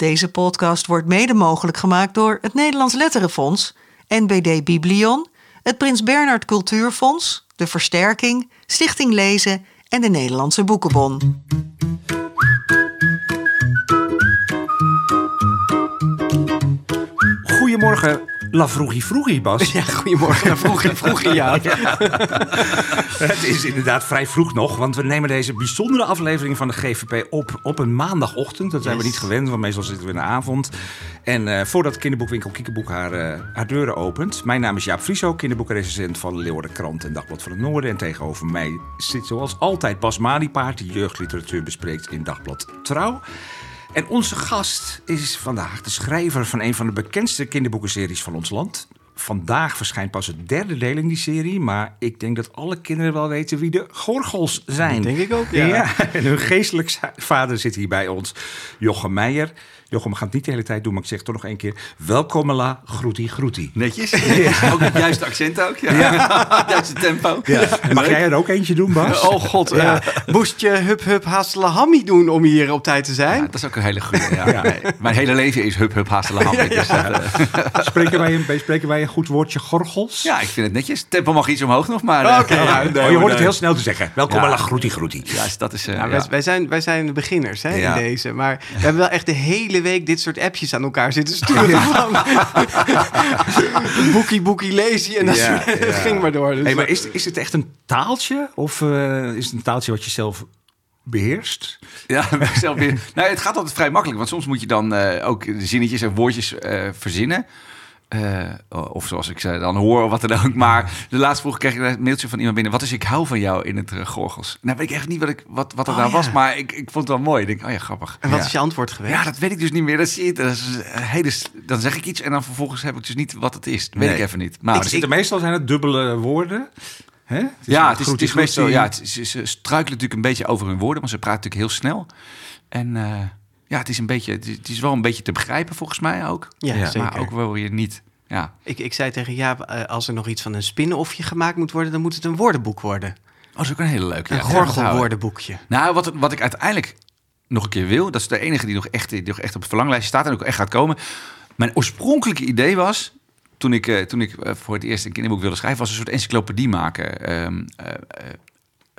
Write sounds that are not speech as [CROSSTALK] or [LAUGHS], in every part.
Deze podcast wordt mede mogelijk gemaakt door het Nederlands Letterenfonds, NBD Biblion, het Prins Bernhard Cultuurfonds, de Versterking, Stichting Lezen en de Nederlandse Boekenbon. Goedemorgen, La Vroegie Vroegie, Bas. Ja, goedemorgen. La Vroegie Vroegie, [LAUGHS] ja. Het is inderdaad vrij vroeg nog, want we nemen deze bijzondere aflevering van de GVP op op een maandagochtend. Dat zijn we niet gewend, want meestal zitten we in de avond. En eh, voordat kinderboekwinkel Kiekeboek haar, eh, haar deuren opent. Mijn naam is Jaap Frieso, kinderboekenrecensent van Leeuwarden Krant en Dagblad van het Noorden. En tegenover mij zit zoals altijd Bas Maliepaard, die jeugdliteratuur bespreekt in Dagblad Trouw. En onze gast is vandaag de schrijver van een van de bekendste kinderboekenseries van ons land. Vandaag verschijnt pas het derde deel in die serie, maar ik denk dat alle kinderen wel weten wie de Gorgels zijn. Dat denk ik ook, ja. [LAUGHS] en hun geestelijk vader zit hier bij ons, Jochem Meijer. Jochem, we gaan het niet de hele tijd doen, maar ik zeg toch nog één keer. Welkom, la, groetie, groetie. Netjes. [LAUGHS] [LAUGHS] Ook het juiste accent ook. Ja. [LAUGHS] Het juiste tempo. Mag jij er ook eentje doen, Bas? Oh god, eh, moest je hup hup hasselhammy doen om hier op tijd te zijn? Ja, dat is ook een hele goede. Ja. Nee, mijn hele leven is hup hup haasteleham. Ja, dus, dat, eh, Spreken, wij een, spreken wij een goed woordje Gorgels? ja, ik vind het netjes. Tempo mag iets omhoog nog, maar... eh, Oké, ja, ja, nee, oh, je hoort het heel snel te zeggen. Welkom, Ja. la, groetie, groetie. Juist, dat is... eh, Ja, ja. wij, wij zijn, wij zijn beginners hè, Ja. in deze. Maar we hebben wel echt de hele week dit soort appjes aan elkaar zitten sturen. Van, boekie, boekie, lazy. En [LAUGHS] dat Ja, soort- ja. het ging maar door. Dus Hey, maar is, is het echt een taaltje? Of eh, is het een taaltje wat je zelf beheerst? Ja, [LAUGHS] zelf weer. Nou, het gaat altijd vrij makkelijk, want soms moet je dan eh, ook de zinnetjes en woordjes eh, verzinnen. Eh, of zoals ik zei, dan hoor of wat dan ook. Maar de laatste vroeg kreeg ik een mailtje van iemand binnen. Wat is ik hou van jou in het uh, Gorgels? Nou weet ik echt niet wat, ik, wat, wat er Oh, nou ja. was, maar ik, ik vond het wel mooi. Ik denk, oh ja, grappig. En wat ja. is je antwoord geweest? Ja, dat weet ik dus niet meer. Dat zie je. Dat is een hele, s- dan zeg ik iets en dan vervolgens heb ik dus niet wat het is. Dat weet Nee. ik even niet. Maar Maar er zitten meestal zijn het dubbele woorden. Hè? Het is ja, het is, het is meestal. Ja, het is, ze- ze struikelen natuurlijk een beetje over hun woorden, want ze praten natuurlijk heel snel. En eh, ja, het is een beetje, het is, wel een beetje te begrijpen volgens mij ook. Ja, Ja. zeker. Maar ook wel weer niet. Ja. ik, ik zei tegen Jaap, eh, als er nog iets van een spin-offje gemaakt moet worden... dan moet het een woordenboek worden. Oh, dat is ook een hele leuke. Een ja. Gorgelwoordenboekje. Nou, wat, wat ik uiteindelijk nog een keer wil, dat is de enige die nog echt, die nog echt op het verlanglijstje staat en ook echt gaat komen. Mijn oorspronkelijke idee was, toen ik, eh, toen ik eh, voor het eerst een kinderboek wilde schrijven, was een soort encyclopedie maken.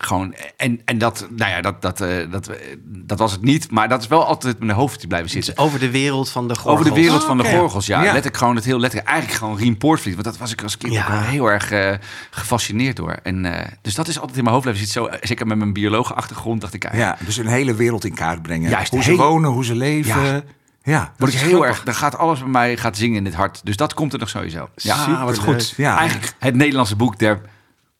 Gewoon, en, en dat, nou ja, dat, dat, eh, dat, eh, dat was het niet, maar dat is wel altijd in mijn hoofd blijven zitten. Over de wereld van de gorgels. Over de wereld van de gorgels, ja. Ja. Letterlijk gewoon het heel letterlijk. Eigenlijk gewoon Rien Poortvliet. Want dat was ik als kind Ja. ook wel heel erg eh, gefascineerd door. En, eh, dus dat is altijd in mijn hoofd blijven zitten. Zo, zeker met mijn biologe achtergrond dacht ik... Ja, dus een hele wereld in kaart brengen. Juist, hoe ze hele- wonen, hoe ze leven. Ja. Ja, ik is heel grappig. erg, dan gaat alles bij mij gaat zingen in dit hart. Dus dat komt er nog sowieso. Ja, Ah, wat goed. Ja. eigenlijk het Nederlandse boek der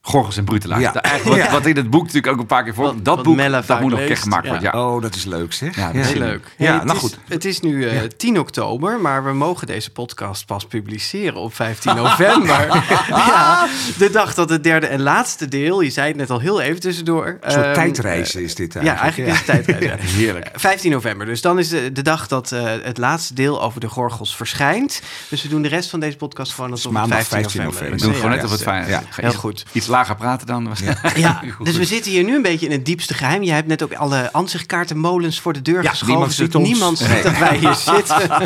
Gorgels en Brutelaars. Ja. Eigenlijk wat, Ja. wat in het boek natuurlijk ook een paar keer voor. Wat- dat boek, dat moet nog een keer gemaakt ja. worden. Ja. Oh, dat is leuk zeg. Ja, dat is Heel leuk. Ja, nou is, goed. Het is nu eh, 10 oktober, maar we mogen deze podcast pas publiceren op 15 november. [LAUGHS] ja, de dag dat het derde en laatste deel, je zei het net al heel even tussendoor. Een soort ehm, tijdreis eh, is dit Ja, eigenlijk is het tijdreis. [LAUGHS] ja. Heerlijk. Eh, 15 november. Dus dan is de, de dag dat eh, het laatste deel over de gorgels verschijnt. Dus we doen de rest van deze podcast gewoon alsof het Maandag 15, 15 november november. is. We doen gewoon net of het fijn Ja. Ga Heel iets- goed. Iets lager praten dan. [LAUGHS] Ja, Goed. dus we zitten hier nu een beetje in het diepste geheim. Je hebt net ook alle ansichtkaartenmolens voor de deur Ja, geschoven. niemand ziet zodat ons. niemand ziet Nee. dat wij hier [LAUGHS] zitten.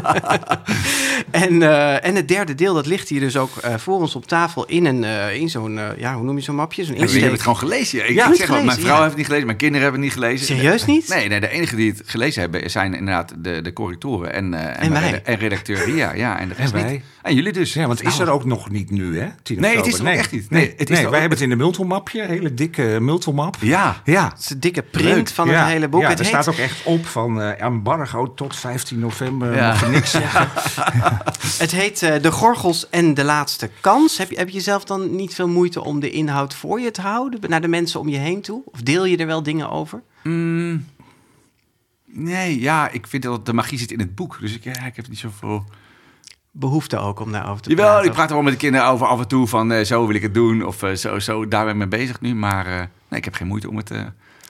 [LAUGHS] en, eh, en het derde deel, dat ligt hier dus ook eh, voor ons op tafel in, een, eh, in zo'n, eh, ja, hoe noem je zo'n mapje? Zo'n Ja, je hebt het gewoon gelezen. Ik, Ja, zeg wel, mijn vrouw ja. heeft het niet gelezen, mijn kinderen hebben het niet gelezen. Serieus niet? Nee, nee, de enige die het gelezen hebben zijn inderdaad de, de correctoren en, eh, en, En wij. en redacteur Ria. Ja, en de rest En wij. niet. En jullie dus. Ja, want is er ook nog niet nu, hè? 10 Nee, het is oktober. er nog echt niet. Nee, Nee, het is nee, wij ook- hebben het in een hele dikke multimap. Ja. Ja. Het is de dikke print Leuk. van ja. het hele boek. Ja, het er heet- staat ook echt op van eh, embargo tot 15 november. Ja. Mag niks [LAUGHS] zeggen. [LAUGHS] Het heet eh, De Gorgels en de Laatste Kans. Heb je, heb je zelf dan niet veel moeite om de inhoud voor je te houden? Naar de mensen om je heen toe? Of deel je er wel dingen over? Mm, nee, ja, ik vind dat de magie zit in het boek. Dus ik, ja, ik heb niet zoveel... Behoefte ook om daarover te Jawel, praten? ik praat er wel met de kinderen over af en toe van eh, zo wil ik het doen. Of eh, zo, zo, daar ben ik mee bezig nu. Maar eh, nee, ik heb geen moeite om het... eh,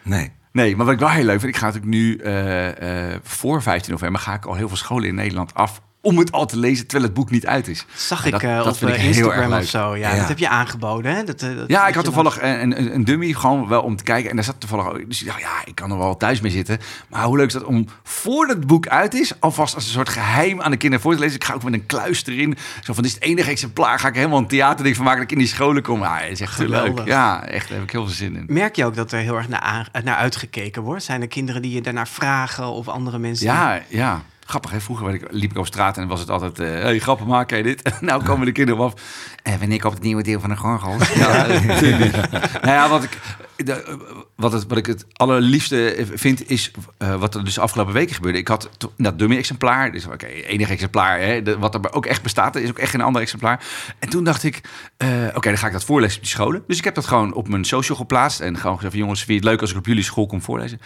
Nee. Nee, maar wat ik wel heel leuk vind, ik ga natuurlijk nu eh, eh, voor 15 november ga ik al heel veel scholen in Nederland af om het al te lezen terwijl het boek niet uit is. Zag ik dat op ik eh, heel erg Instagram of zo. Ja, Ja. dat heb je aangeboden, hè? Dat, eh, dat- Ja, ik had toevallig een, een, een dummy gewoon wel om te kijken. En daar zat toevallig ook. Dus ik dacht, ja, ik kan er wel thuis mee zitten. Maar hoe leuk is dat om voordat het boek uit is, alvast als een soort geheim aan de kinderen voor te lezen. Ik ga ook met een kluis erin. Zo van, dit is het enige exemplaar. Ga ik helemaal een theaterding van maken dat ik in die scholen kom. Ja, het is echt Geweldig. leuk. Ja, echt, daar heb ik heel veel zin in. Merk je ook dat er heel erg naar, naar uitgekeken wordt? Zijn er kinderen die je daarnaar vragen of andere mensen? Ja, ja. Grappig, hè? Vroeger ik, liep ik over straat en was het altijd... eh hey, grappen maken, ken je dit? [LAUGHS] nou komen de kinderen op af. En wanneer komt het nieuwe deel van de Gorgels? [LAUGHS] ja, natuurlijk. [LAUGHS] nou ja, wat ik, de, wat, het, wat ik het allerliefste vind, is eh, wat er dus afgelopen weken gebeurde. Ik had dat dummy exemplaar, dus oké, enige exemplaar, hè, de- wat er ook echt bestaat, er is ook echt geen ander exemplaar. En toen dacht ik, eh, oké, dan ga ik dat voorlezen op die scholen. Dus ik heb dat gewoon op mijn social geplaatst en gewoon gezegd, van, jongens, vind je het leuk als ik op jullie school kom voorlezen?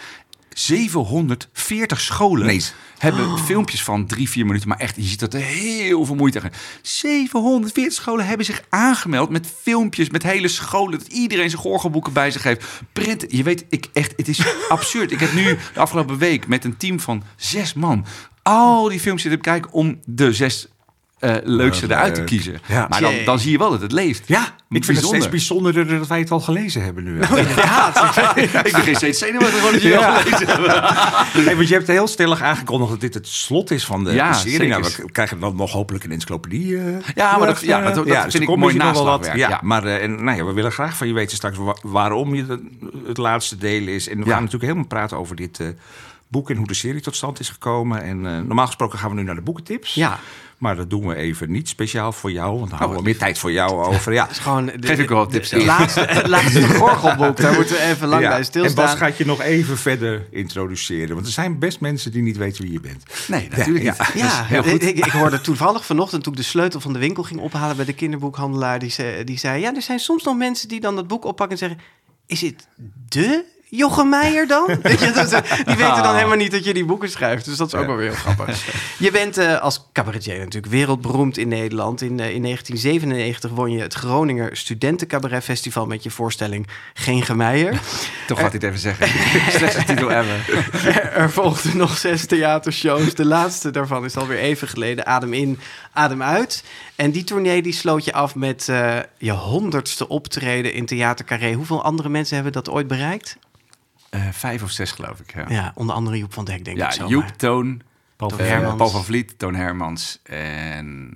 740 scholen Nee. hebben filmpjes van drie, vier minuten. Maar echt, je ziet dat er heel veel moeite aan. 740 scholen hebben zich aangemeld met filmpjes, met hele scholen. Dat iedereen zijn gorgelboeken bij zich heeft. Printen. Je weet, ik echt, het is [LAUGHS] absurd. Ik heb nu de afgelopen week met een team van zes man al die filmpjes zitten kijken om de zes eh, leukste Wat eruit te kiezen. Ja. Maar dan, dan zie je wel dat het leeft. Ja, ik vind het Bijzonder. steeds bijzonderder dat wij het al gelezen hebben nu. [LAUGHS] [LAUGHS] ik begin steeds zenuwachtig gewoon dat jullie Ja. al gelezen hebben. [LAUGHS] Hey, want je hebt heel stellig aangekondigd dat dit het slot is van de Ja, serie. Nou, we krijgen dan nog hopelijk een encyclopedie. eh, Ja, maar dat- ja, eh, dat- dat dus vind er ik mooi naslagwerk, Ja, ja. maar eh, en, nou ja, we willen graag van je weten straks wa- waarom je de- het laatste deel is. En we Ja. gaan natuurlijk helemaal praten over dit eh, boek en hoe de serie tot stand is gekomen. En eh, normaal gesproken gaan we nu naar de boekentips. Ja. Maar dat doen we even niet speciaal voor jou, want dan houden we wat meer tijd voor jou over. Ja. Het is gewoon de, Geef ik wel wat tips Het laatste, het laatste [LAUGHS] gorgelboek, daar moeten we even lang Ja. bij En stilstaan. Bas gaat je nog even verder introduceren. Want er zijn best mensen die niet weten wie je bent. Nee, natuurlijk Ja, niet. ja. Ja, heel goed. Ik, ik hoorde toevallig vanochtend toen ik de sleutel van de winkel ging ophalen bij de kinderboekhandelaar. Die zei, die zei: Ja, er zijn soms nog mensen die dan dat boek oppakken en zeggen: Is het de Jochem Meijer dan? [LAUGHS] Die weten dan helemaal niet dat je die boeken schrijft. Dus dat is ook wel weer heel grappig. Je bent eh, als cabaretier natuurlijk wereldberoemd in Nederland. In, eh, in 1997 won je het Groninger Studentencabaret Festival met je voorstelling Geen Gemeijer. [LAUGHS] Toch had hij het even zeggen. [LAUGHS] Slechtste titel ever. Er, er volgden nog zes theatershows. De laatste daarvan is alweer even geleden. Adem in, adem uit. En die tournee die sloot je af met eh, je honderdste optreden in Theater Carré. Hoeveel andere mensen hebben dat ooit bereikt? Eh, vijf of zes, geloof ik. Ja, Ja, onder andere Joep van Dek, denk ja ik zo. Joep, Toon, Paul Toon Hermans. Paul van Vliet, Toon Hermans en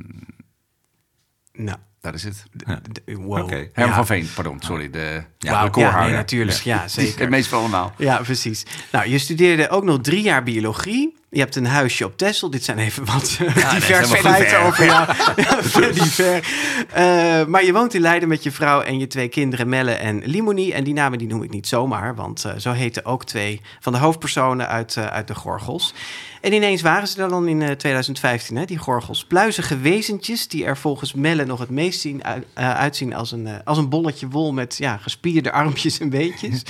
Nou, dat is het. d- wow. Oké. Herman Ja. van Veen, pardon, sorry. De Ja, ja, ja, nee, natuurlijk. Ja, [LAUGHS] Het zeker. meest van allemaal. Ja, precies. Nou, je studeerde ook nog drie jaar biologie. Je hebt een huisje op Texel. Dit zijn even wat is diverse helemaal feiten ver. over jou. [LAUGHS] Ja, ver. Eh, maar je woont in Leiden met je vrouw en je twee kinderen Melle en Limonie. En die namen die noem ik niet zomaar, want eh, zo heten ook twee van de hoofdpersonen uit, eh, uit de Gorgels. En ineens waren ze er dan in eh, 2015, hè, die Gorgels. Pluizige wezentjes die er volgens Melle nog het meest zien, uit- eh, uitzien als een, eh, als een bolletje wol met ja, gespierde armpjes en beetjes.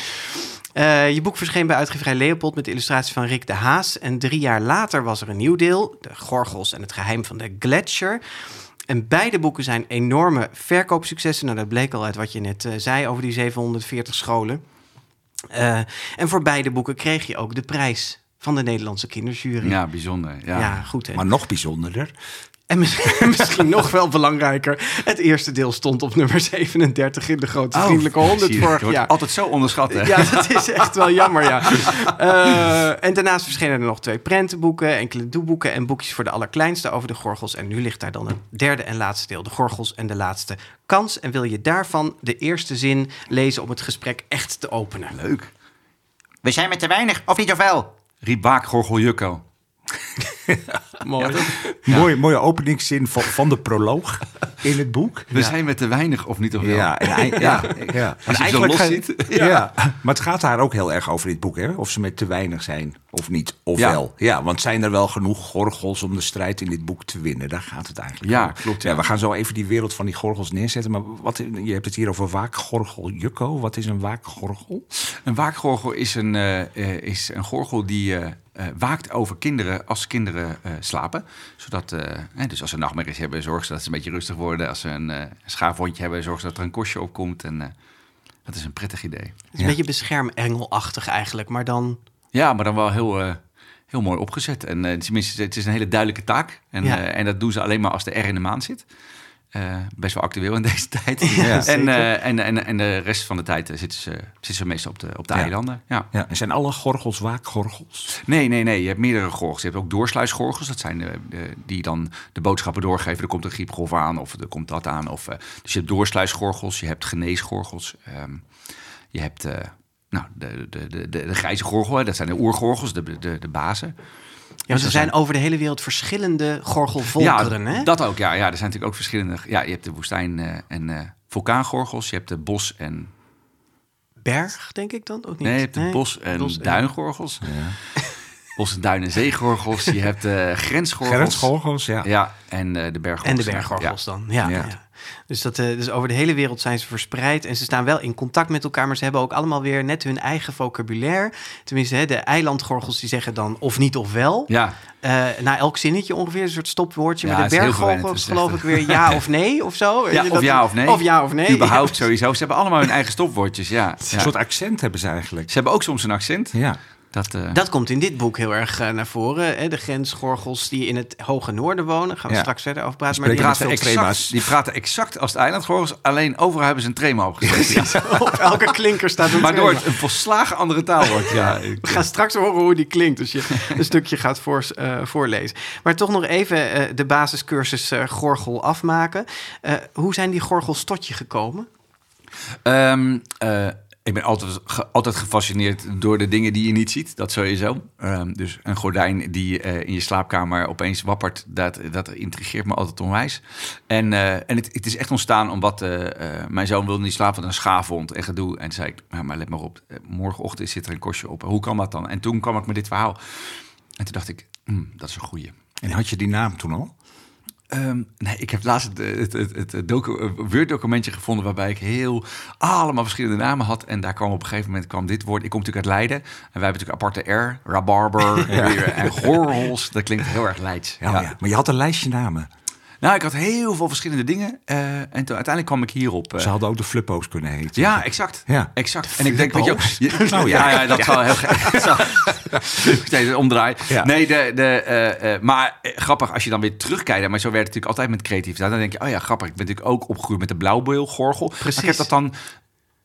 Eh, je boek verscheen bij uitgeverij Leopold met de illustratie van Rick de Haas. En drie jaar later was er een nieuw deel, De Gorgels en het geheim van de Gletscher. En beide boeken zijn enorme verkoopsuccessen. Nou, dat bleek al uit wat je net eh, zei over die 740 scholen. Eh, en voor beide boeken kreeg je ook de prijs van de Nederlandse kinderjury. Ja, bijzonder. Ja. Ja, goed hè. Maar nog bijzonderder. En misschien, [LAUGHS] misschien nog wel belangrijker, het eerste deel stond op nummer 37 in de grote Oh, vriendelijke 100 zie je, vorig jaar. altijd zo onderschat, hè? Ja, dat is echt wel jammer, ja. Eh, en daarnaast verschenen er nog twee prentenboeken, enkele doeboeken en boekjes voor de allerkleinste over de gorgels. En nu ligt daar dan het derde en laatste deel, de gorgels en de laatste kans. En wil je daarvan de eerste zin lezen om het gesprek echt te openen? Leuk. We zijn met te weinig, of niet zoveel? Riep Baak Gorgel Jukko. [LAUGHS] Mooi. Mooie, mooie openingszin van, van de proloog in het boek. We zijn met te weinig of niet of wel. Ja, en, ei- ja, ja. Als je zo los gaat- ziet. Ja. maar het gaat daar ook heel erg over dit boek, hè? Of ze met te weinig zijn of niet, of Ja. wel. Ja, want zijn er wel genoeg gorgels om de strijd in dit boek te winnen? Daar gaat het eigenlijk Ja, om. klopt, ja. we gaan zo even die wereld van die gorgels neerzetten. Maar wat, je hebt het hier over waakgorgel Jukko. Wat is een waakgorgel? Een waakgorgel is een, eh, eh, is een gorgel die eh, eh, waakt over kinderen als kinderen eh, slapen. Zodat, eh, hè, dus als ze nachtmerries hebben, zorgen ze dat ze een beetje rustig worden. Als ze een schaafwondje hebben, zorgen ze dat er een kostje op komt. En dat is een prettig idee. Het is een beetje beschermengelachtig eigenlijk, maar dan... Ja, maar dan wel heel, heel mooi opgezet. En tenminste, het is een hele duidelijke taak. En, Ja. en dat doen ze alleen maar als de R in de maand zit. Eh, best wel actueel in [LAUGHS] deze tijd. Ja, en, eh, en, en, en de rest van de tijd eh, zitten, ze, zitten ze meestal op de, op de Ja. eilanden. Ja. Ja, en zijn alle gorgels waakgorgels? Nee, nee, nee. Je hebt meerdere gorgels. Je hebt ook doorsluisgorgels. Dat zijn de, de- die dan de boodschappen doorgeven. Er komt een griepgolf aan of er komt dat aan. Of, dus je hebt doorsluisgorgels. Je hebt geneesgorgels. ehm, je hebt nou, de, de, de, de, de grijze gorgel. hè. Dat zijn de oergorgels, de, de, de bazen. Ja, ze zijn over de hele wereld verschillende gorgelvolkeren, hè? dat ook. Ja, ja, er zijn natuurlijk ook verschillende. Ja, je hebt de woestijn- eh, en eh, vulkaangorgels. Je hebt de bos- en Berg, denk ik dan? Ook niet? Nee, je hebt de bos- en Bos- duingorgels. [LAUGHS] Bos- en duin- en zeegorgels. Je hebt de grensgorgels. Grensgorgels, ja. Ja, en eh, de berggorgels. En de berggorgels dan, ja. Ja. Dus, dat, eh, dus over de hele wereld zijn ze verspreid en ze staan wel in contact met elkaar, maar ze hebben ook allemaal weer net hun eigen vocabulaire. Tenminste, hè, de eilandgorgels die zeggen dan of niet of wel. Ja, Eh, na elk zinnetje ongeveer, een soort stopwoordje. Ja, maar de berggorgels geloof ik weer ja of nee of zo. [LAUGHS] Ja of dat- ja of nee. Of ja of nee. Überhaupt sowieso. Ze hebben allemaal hun eigen stopwoordjes, ja. Een soort accent hebben ze eigenlijk. Ze hebben ook soms een accent. Ja. Dat, eh, Dat komt in dit boek heel erg eh, naar voren. Hè? De grensgorgels die in het hoge noorden wonen. Gaan we Ja. straks verder over praten. Maar die, praten exact, die praten exact als de eilandgorgels. Alleen overal hebben ze een trema opgezet. Ja. [LAUGHS] op elke klinker staat een Waardoor het een volslagen andere taal wordt. Ja, [LAUGHS] ik- We gaan straks horen hoe die klinkt als je een stukje gaat voor, eh, voorlezen. Maar toch nog even eh, de basiscursus eh, gorgel afmaken. Eh, hoe zijn die gorgels tot je gekomen? Eh, ik ben altijd, altijd gefascineerd door de dingen die je niet ziet. Dat sowieso. Ehm, dus een gordijn die eh, in je slaapkamer opeens wappert, dat, dat intrigeert me altijd onwijs. En, eh, en het, het is echt ontstaan omdat eh, mijn zoon wilde niet slapen, want een schaaf vond en gedoe. En zei ik, "Ja, maar let maar op, morgenochtend zit er een kostje op. Hoe kan dat dan? En toen kwam ik met dit verhaal. En toen dacht ik, "Hmm, dat is een goeie. En had je die naam toen al? Ehm, nee, ik heb laatst het, het, het, het, het docu- eh, Word-documentje gevonden waarbij ik heel allemaal verschillende namen had. En daar kwam op een gegeven moment kwam dit woord. Ik kom natuurlijk uit Leiden. En wij hebben natuurlijk aparte R, rabarber [LAUGHS] en, en. Dat klinkt heel erg Leids. Ja. ja. Maar je had een lijstje namen. Nou, ik had heel veel verschillende dingen. eh, en toen, uiteindelijk kwam ik hierop. eh, Ze hadden ook de flippo's kunnen heten. ja, exact. Ja. Exact. En ik denk, weet je, je- [LAUGHS] Nou, ja, ja. ja, dat zal heel gek. [LAUGHS] Nee, omdraai. Ja. Nee, de, de, eh, maar grappig als je dan weer terugkijkt. Maar zo werkt het natuurlijk altijd met creativiteit. Dan denk je, oh ja, grappig. Ik ben natuurlijk ook opgegroeid met de blauwbeelgorgel. Maar Precies. ik heb dat dan.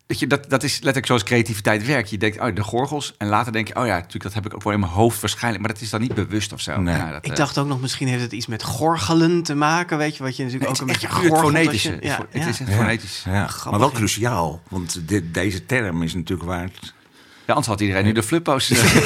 Weet je, dat, dat is letterlijk zoals creativiteit werkt. Je denkt, oh, de gorgels. En later denk je, oh ja, natuurlijk, dat heb ik ook wel in mijn hoofd waarschijnlijk. Maar dat is dan niet bewust of zo. Nee. Ja, dat, Ik eh, dacht ook nog, misschien heeft het iets met gorgelen te maken. Weet je, wat je natuurlijk nee, ook een beetje echt puur het gorgelt je-. Ja, Het ja. is echt Ja. fonetisch. Ja. Maar wel cruciaal, want dit, deze term is natuurlijk waar het... Ja, anders had iedereen nu de flippo's. eh, [LAUGHS]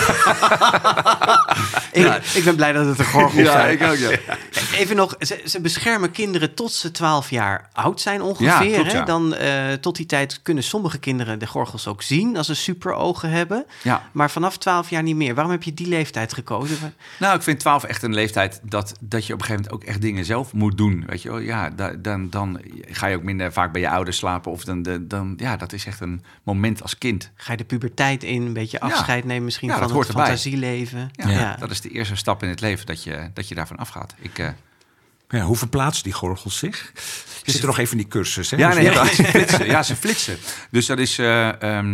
Ik, ik ben blij dat het een gorgels ja, zijn. ik ook, [LAUGHS] ja. Even nog, ze, ze beschermen kinderen tot ze 12 jaar oud zijn ongeveer. Ja, klopt, hè? ja. Dan, eh, tot die tijd kunnen sommige kinderen de gorgels ook zien als ze superogen hebben. Ja. Maar vanaf 12 jaar niet meer. Waarom heb je die leeftijd gekozen? Nou, ik vind 12 echt een leeftijd dat, dat je op een gegeven moment ook echt dingen zelf moet doen. Weet je wel, ja, da- dan, dan ga je ook minder vaak bij je ouders slapen. Of dan, de- dan, ja, dat is echt een moment als kind. Ga je de puberteit in, een beetje afscheid nemen misschien Ja, dat van het erbij. fantasieleven? Ja, Ja. Dat is de eerste stap in het leven dat je, dat je daarvan afgaat. Ik, eh, Ja, hoe verplaatsen die gorgels zich? Je zit er nog even in die cursus, hè? Ja, nee, ja. ja, ze flitsen. Ja, ze flitsen. Dus dat is, eh, eh,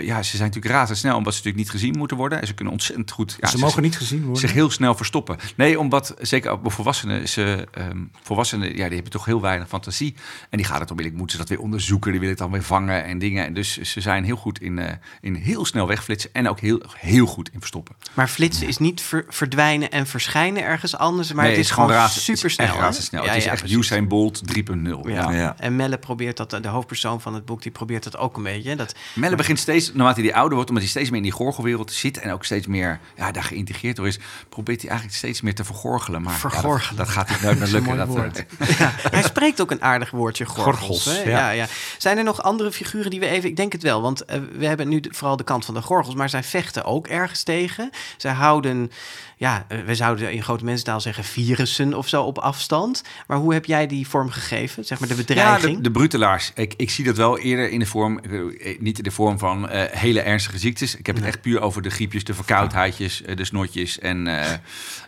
ja, ze zijn natuurlijk razendsnel omdat ze natuurlijk niet gezien moeten worden. En ze kunnen ontzettend goed. Ja, ze mogen niet gezien worden. zich heel snel verstoppen. Nee, omdat zeker bij volwassenen, ze, ehm, volwassenen, ja, die hebben toch heel weinig fantasie. En die gaan het onmiddellijk, moeten ze dat weer onderzoeken, die willen het dan weer vangen en dingen. En dus ze zijn heel goed in, eh, in heel snel wegflitsen en ook heel, heel goed in verstoppen. Maar flitsen is niet ver- verdwijnen en verschijnen ergens anders. Maar Nee, het is gewoon. Het is hè? Echt razendsnel. Ja, het is ja, echt precies. Usain Bolt 3.0. Ja. Ja. Ja. En Melle probeert dat, de hoofdpersoon van het boek, die probeert dat ook een beetje. Dat, Melle begint steeds, naarmate hij ouder wordt, omdat hij steeds meer in die gorgelwereld zit en ook steeds meer ja, daar geïntegreerd door is, probeert hij eigenlijk steeds meer te vergorgelen. Maar ja, dat- Vergorgelen. dat, gaat niet nooit meer Dat lukken. Dat, woord. eh, [LAUGHS] Ja, hij spreekt ook een aardig woordje, gorgels. Gorgels, hè? ja. Ja. Ja, Zijn er nog andere figuren die we even... Ik denk het wel, want eh, we hebben nu de- vooral de kant van de gorgels... maar zij vechten ook ergens tegen. Zij houden, ja, eh, we zouden in grote mensentaal zeggen... virussen of zo op afstand. Maar hoe heb jij die vorm gegeven? Zeg maar de Ja, bedreiging? de, de brutelaars. Ik, ik zie dat wel eerder in de vorm, eh, niet in de vorm van eh, hele ernstige ziektes. Ik heb het echt puur over de griepjes, de verkoudheidjes, eh, de snotjes. En, eh,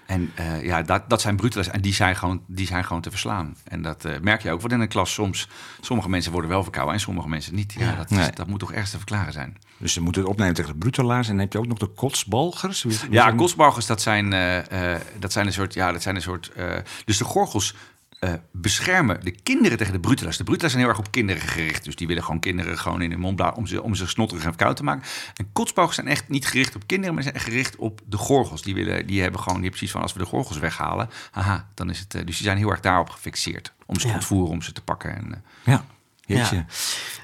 en eh, ja, dat, dat zijn brutelaars. En die zijn, gewoon, die zijn gewoon te verslaan. En dat eh, merk je ook. Want in een klas soms, sommige mensen worden wel verkouden en sommige mensen niet. Ja, dat, is- Nee. dat moet toch ergens te verklaren zijn. Dus ze moeten het opnemen tegen de brutelaars. En dan heb je ook nog de kotsbalgers. Wie- wie Ja, zijn- kotsbalgers, dat zijn, eh, eh, dat zijn een soort. Ja, dat zijn een soort. eh, dus de gorgels eh, beschermen de kinderen tegen de brutelaars. De brutelaars zijn heel erg op kinderen gericht. Dus die willen gewoon kinderen gewoon in hun mond blazen om ze, om ze snotterig en verkoud te maken. En kotsbalgers zijn echt niet gericht op kinderen, maar zijn gericht op de gorgels. Die, willen, die hebben gewoon die hebben precies van als we de gorgels weghalen. Haha, dan is het. eh, dus die zijn heel erg daarop gefixeerd. Om ze te ontvoeren, om ze te pakken. En, eh, Ja, jeetje. Ja.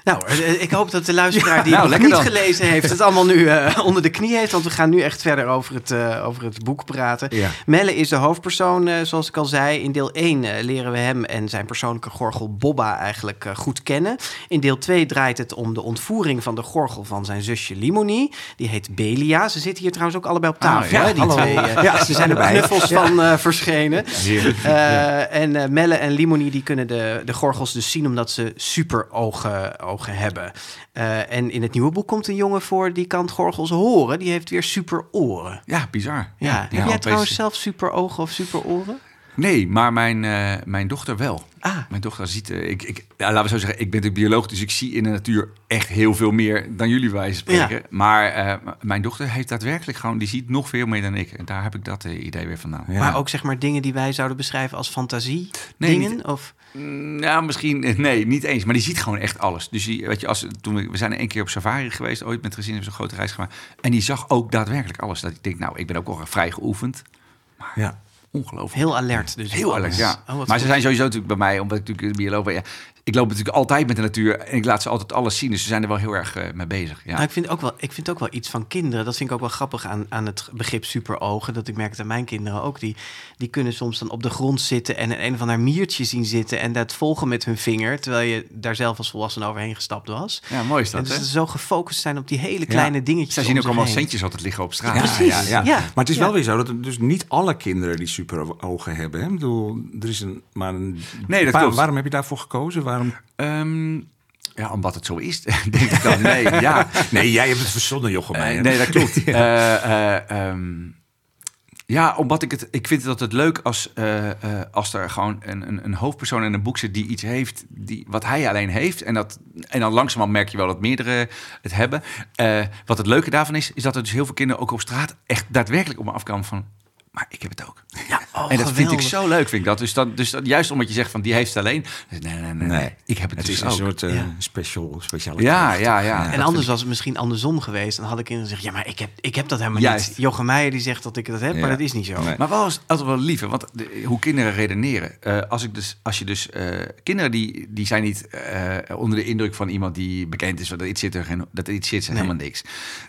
Nou, eh, ik hoop dat de luisteraar die nou, het lekker niet dan. gelezen heeft... het allemaal nu eh, onder de knie heeft. Want we gaan nu echt verder over het, eh, over het boek praten. Ja. Melle is de hoofdpersoon, eh, zoals ik al zei. In deel 1 eh, leren we hem en zijn persoonlijke gorgel Bobba eigenlijk eh, goed kennen. In deel 2 draait het om de ontvoering van de gorgel van zijn zusje Limonie. Die heet Belia. Ze zitten hier trouwens ook allebei op tafel, ja, die twee. eh, [LAUGHS] Ja, ze zijn er knuffels van eh, verschenen. Eh, En eh, Melle en Limonie die kunnen de, de gorgels dus zien omdat ze super ogen, ogen hebben. Eh, en in het nieuwe boek komt een jongen voor die kan gorgels horen. Die heeft weer super oren. ja, bizar. Ja. Heb jij trouwens zelf super ogen of super oren? Nee, maar mijn, eh, mijn dochter wel. Ah. Mijn dochter ziet, eh, ik, ik, ja, laten we zo zeggen, ik ben natuurlijk bioloog, dus ik zie in de natuur echt heel veel meer dan jullie wijze spreken. Ja. Maar eh, mijn dochter heeft daadwerkelijk gewoon, die ziet nog veel meer dan ik. En daar heb ik dat idee weer vandaan. Ja. Maar ook zeg maar dingen die wij zouden beschrijven als fantasie Nee, dingen? niet- Of... Mm, Ja, misschien, nee, niet eens. Maar die ziet gewoon echt alles. Dus die, weet je, als, toen we, we zijn een keer op safari geweest, ooit met gezin, hebben zo'n grote reis gemaakt. En die zag ook daadwerkelijk alles. Dat ik denk, nou, ik ben ook al vrij geoefend. Ja. Ongelooflijk. Heel alert dus. Heel alert, ja. Oh, maar ze goed. zijn sowieso natuurlijk bij mij, omdat ik natuurlijk bioloog ben. Ja, ik loop natuurlijk altijd met de natuur en ik laat ze altijd alles zien. Dus ze zijn er wel heel erg eh, mee bezig. Ja. Nou, ik, vind ook wel, ik vind ook wel iets van kinderen. Dat vind ik ook wel grappig aan, aan het begrip superogen. Dat ik merk dat mijn kinderen ook. Die, die kunnen soms dan op de grond zitten en een, een of ander miertje zien zitten. En dat volgen met hun vinger. Terwijl je daar zelf als volwassene overheen gestapt was. ja, mooi is En dat, dus hè? ze zo gefocust zijn op die hele kleine dingetjes. Zij zien ook allemaal heen. centjes altijd liggen op straat. Ja, precies. ja, ja. Ja. Maar het is Ja. wel weer zo dat er dus niet alle kinderen die super ogen hebben. Hè? Ik bedoel, er is een, maar een Nee, dat. Waarom heb je daarvoor gekozen? Waarom? Ehm, ja, omdat het zo is, [LAUGHS] denk ik dan. Nee, ja. Nee, jij hebt het verzonnen, Jochem. Meijer. nee, dat klopt. [LAUGHS] Eh, eh, ehm, ja, omdat ik het... Ik vind het altijd leuk als, als er gewoon een, een, een hoofdpersoon in een boek zit... die iets heeft die, wat hij alleen heeft. En, dat, en dan langzamerhand merk je wel dat meerdere het hebben. Wat het leuke daarvan is, is dat er dus heel veel kinderen ook op straat... echt daadwerkelijk op me afkomen van... Maar ik heb het ook. Ja, [LAUGHS] oh, en dat vind ik zo leuk, vind ik dat. Dus, dat, dus dat, juist omdat je zegt van die heeft het alleen. dus nee, nee, nee, nee, ik heb het, Het dus is een ook. soort eh, Ja. special, speciale Ja, ja, ja. En anders was het misschien andersom geweest. Dan had ik in gezegd, ja, maar ik heb, ik heb dat helemaal Juist. niet. Jochem Meijer die zegt dat ik dat heb, maar dat is niet zo. Nee. Maar wel is altijd wel lief, hè, want de- hoe kinderen redeneren. Eh, als, ik dus, als je dus... eh, kinderen die, die zijn niet onder de indruk van iemand die bekend is... dat er iets zit, er geen, dat er iets zit, zijn Nee. helemaal niks.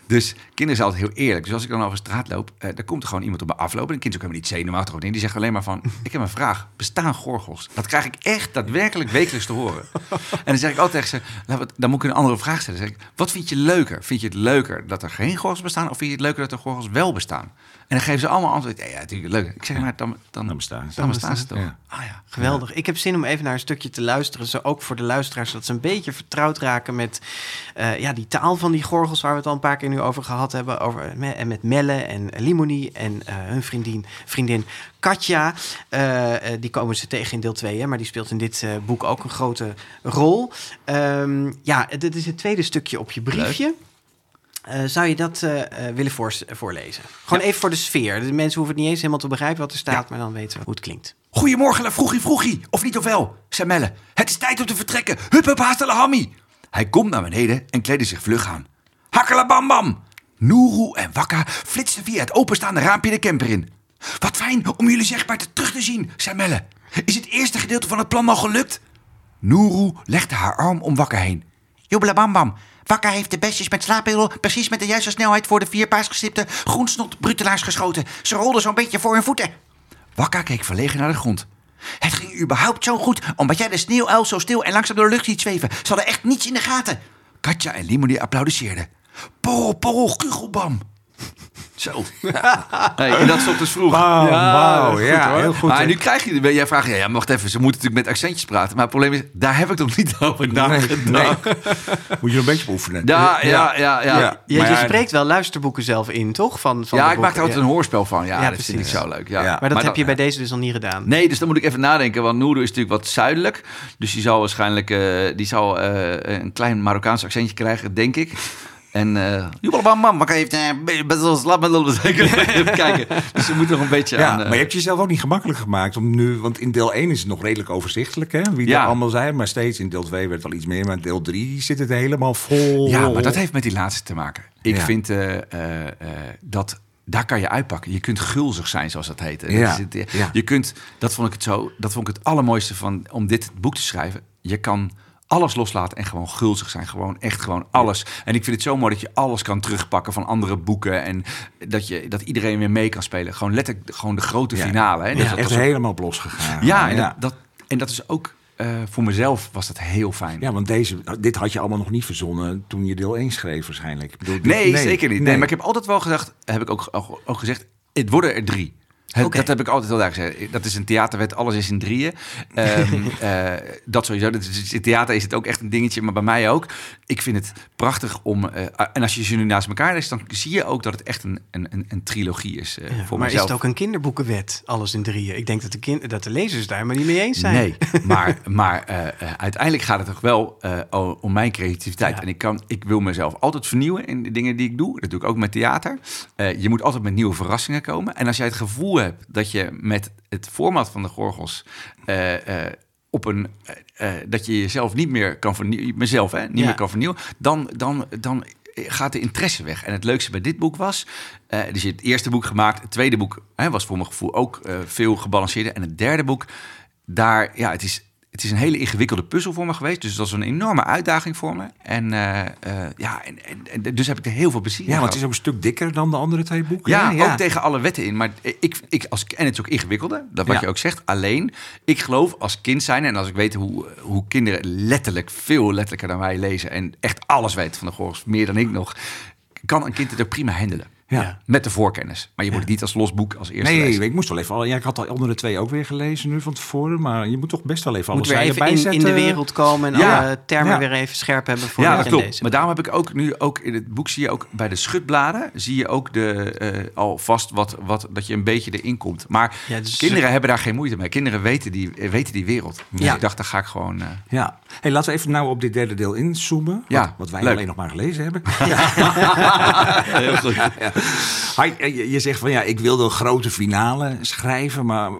Dus kinderen zijn altijd heel eerlijk. Dus als ik dan over straat loop, dan komt er gewoon iemand op me aflopen. En een kind is ook helemaal niet zenuwachtig of niet. Die zegt alleen maar van, [LAUGHS] ik heb een vraag. Bestaan gorgels? Dat krijg ik echt daadwerkelijk wekelijks te horen. [LAUGHS] en dan zeg ik altijd tegen ze, we het- dan moet ik een andere vraag stellen. Dan zeg ik, wat vind je leuker? Vind je het leuker dat er geen gorgels bestaan? Of vind je het leuker dat er gorgels wel bestaan? En dan geven ze allemaal antwoord. Ja, ja natuurlijk leuk. Ik zeg maar, dan, dan, Dan bestaan ze. dan bestaan ze toch. Ja. Ah ja. Geweldig. Ik heb zin om even naar een stukje te luisteren. Zo ook voor de luisteraars, zodat ze een beetje vertrouwd raken met eh, ja, die taal van die gorgels, waar we het al een paar keer nu over gehad hebben. Over, me- en met Melle en Limonie en eh, hun vriendin, vriendin Katja. Eh, eh, die komen ze tegen in deel 2, hè, maar die speelt in dit eh, boek ook een grote rol. Ehm, ja, dit is het tweede stukje op je briefje. Eh, zou je dat eh, eh, willen voorlezen? Gewoon even voor de sfeer. De mensen hoeven het niet eens helemaal te begrijpen wat er staat, maar dan weten we hoe het klinkt. Goedemorgen, vroegie vroegie. Of niet of wel, zei Melle. Het is tijd om te vertrekken. Hup, hup, haast hammy. Hij komt naar beneden en kleedde zich vlug aan. Hakkela bam bam. Noeroe en Wakka flitsten via het openstaande raampje de camper in. Wat fijn om jullie zichtbaar te terug te zien, zei Melle. Is het eerste gedeelte van het plan al gelukt? Noeroe legde haar arm om Wakka heen. Joebela bam bam. Wakka heeft de bestjes met slaapmiddel precies met de juiste snelheid voor de vier paasgestipte groensnot brutelaars geschoten. Ze rolden zo'n beetje voor hun voeten. Wakka keek verlegen naar de grond. Het ging überhaupt zo goed, omdat jij de sneeuwuil zo stil en langzaam door de lucht ziet zweven. Ze hadden echt niets in de gaten. Katja en Limonie applaudisseerden. Porrel, porrel, kugelbam. Zo. [LAUGHS] Hey, en dat stond dus vroeg. Wauw, wauw, goed, ja, hoor. heel goed, Maar nu krijg je, jij vraagt, ja, ja, wacht even, ze moeten natuurlijk met accentjes praten. Maar het probleem is, daar heb ik nog niet [LAUGHS] over nagedacht. nee. Moet je nog een beetje oefenen. Ja, ja, ja, ja. Ja. Je, Maar je ja, spreekt wel luisterboeken zelf in, toch? Van, van Ja, ik maak er altijd een hoorspel van. Ja, Ja, dat vind ik zo leuk. Ja. Ja. Maar dat heb je bij deze dus nog niet gedaan. Nee, dus dan moet ik even nadenken. Want Noordo is natuurlijk wat zuidelijk. Dus die zal waarschijnlijk eh, die zal, eh, een klein Marokkaans accentje krijgen, denk ik. En uh, maar heeft eh, best wel slap met [LAUGHS] Even kijken. Dus we moeten nog een beetje Ja, aan... eh, maar je hebt jezelf ook niet gemakkelijk gemaakt om nu, want in deel 1 is het nog redelijk overzichtelijk, hè? Wie Ja. er allemaal zijn, maar steeds in deel 2 werd wel iets meer, maar in deel 3 zit het helemaal vol. Ja, maar dat heeft met die laatste te maken. Ik Ja. vind eh, eh, eh, dat daar kan je uitpakken. Je kunt gulzig zijn, zoals dat heet. Dat Ja, het, eh, ja. Je kunt, dat vond ik het zo, dat vond ik het allermooiste van om dit boek te schrijven. Je kan alles loslaten en gewoon gulzig zijn. Gewoon echt gewoon alles. En ik vind het zo mooi dat je alles kan terugpakken van andere boeken. En dat, je, dat iedereen weer mee kan spelen. Gewoon letterlijk gewoon de grote Ja. finale. Hè? Ja, Dus dat echt was helemaal op losgegaan. ja, en, Dat, dat, en dat is ook eh, voor mezelf was dat heel fijn. Ja, want deze, dit had je allemaal nog niet verzonnen toen je deel 1 schreef waarschijnlijk. Ik bedoel, dit- Nee, zeker niet. Nee. maar ik heb altijd wel gedacht, heb ik ook, ook, ook gezegd, het worden er drie. Dat heb ik altijd heel duidelijk gezegd. Dat is een theaterwet, alles is in drieën. Ehm, [LAUGHS] eh, dat sowieso. Dat is, in theater is het ook echt een dingetje, maar bij mij ook. Ik vind het prachtig om... eh, en als je ze nu naast elkaar leest, dan zie je ook dat het echt een, een, een, een trilogie is eh, Ja, voor maar mezelf. is het ook een kinderboekenwet, alles in drieën? Ik denk dat de, kind, dat de lezers daar maar niet mee eens zijn. Nee, [LAUGHS] maar, maar uiteindelijk gaat het toch wel om mijn creativiteit. Ja. En ik, kan, ik wil mezelf altijd vernieuwen in de dingen die ik doe. Dat doe ik ook met theater. Je moet altijd met nieuwe verrassingen komen. En als jij het gevoel hebt dat je met het format van de Gorgels... eh, eh, op een, eh, dat je jezelf niet meer kan vernieuwen, mezelf hè, niet Ja. meer kan vernieuwen, dan, dan, dan gaat de interesse weg. En het leukste bij dit boek was, eh dus je hebt het eerste boek gemaakt, het tweede boek hè, was voor mijn gevoel ook veel gebalanceerder. En het derde boek, daar, ja, het is, het is een hele ingewikkelde puzzel voor me geweest. Dus dat was een enorme uitdaging voor me. En eh, eh, ja, en, en, en dus heb ik er heel veel plezier in Ja, want het is ook een stuk dikker dan de andere twee boeken. Ja, ook tegen alle wetten in. Maar ik, ik, als, en het is ook ingewikkelder, dat wat Ja. je ook zegt. Alleen, ik geloof als kind zijn en als ik weet hoe, hoe kinderen letterlijk, veel letterlijker dan wij lezen... en echt alles weten van de Gorgels, meer dan ik nog... kan een kind het ook prima handelen. Ja. Met de voorkennis. Maar je moet het niet als los boek als eerste Nee, lezen. ik moest wel even. al- Ja, ik had de andere twee ook weer gelezen nu van tevoren. Maar je moet toch best wel even Moet alles weer even in, in de wereld komen en Ja. alle termen Ja. weer even scherp hebben voor Ja, de dat klopt. lezen. Maar daarom heb ik ook nu ook in het boek zie je ook bij de schutbladen zie je ook de eh, alvast wat, wat dat je een beetje erin komt. Maar Ja, dus- kinderen hebben daar geen moeite mee. Kinderen weten die, weten die wereld. Dus Ja. ik dacht, daar ga ik gewoon. eh, Ja. Hey, laten we even nou op dit derde deel inzoomen. Ja, wat, wat wij leuk. alleen nog maar gelezen hebben. [LAUGHS] heel goed. [LAUGHS] Je, zegt van ja, ik wilde een grote finale schrijven. Maar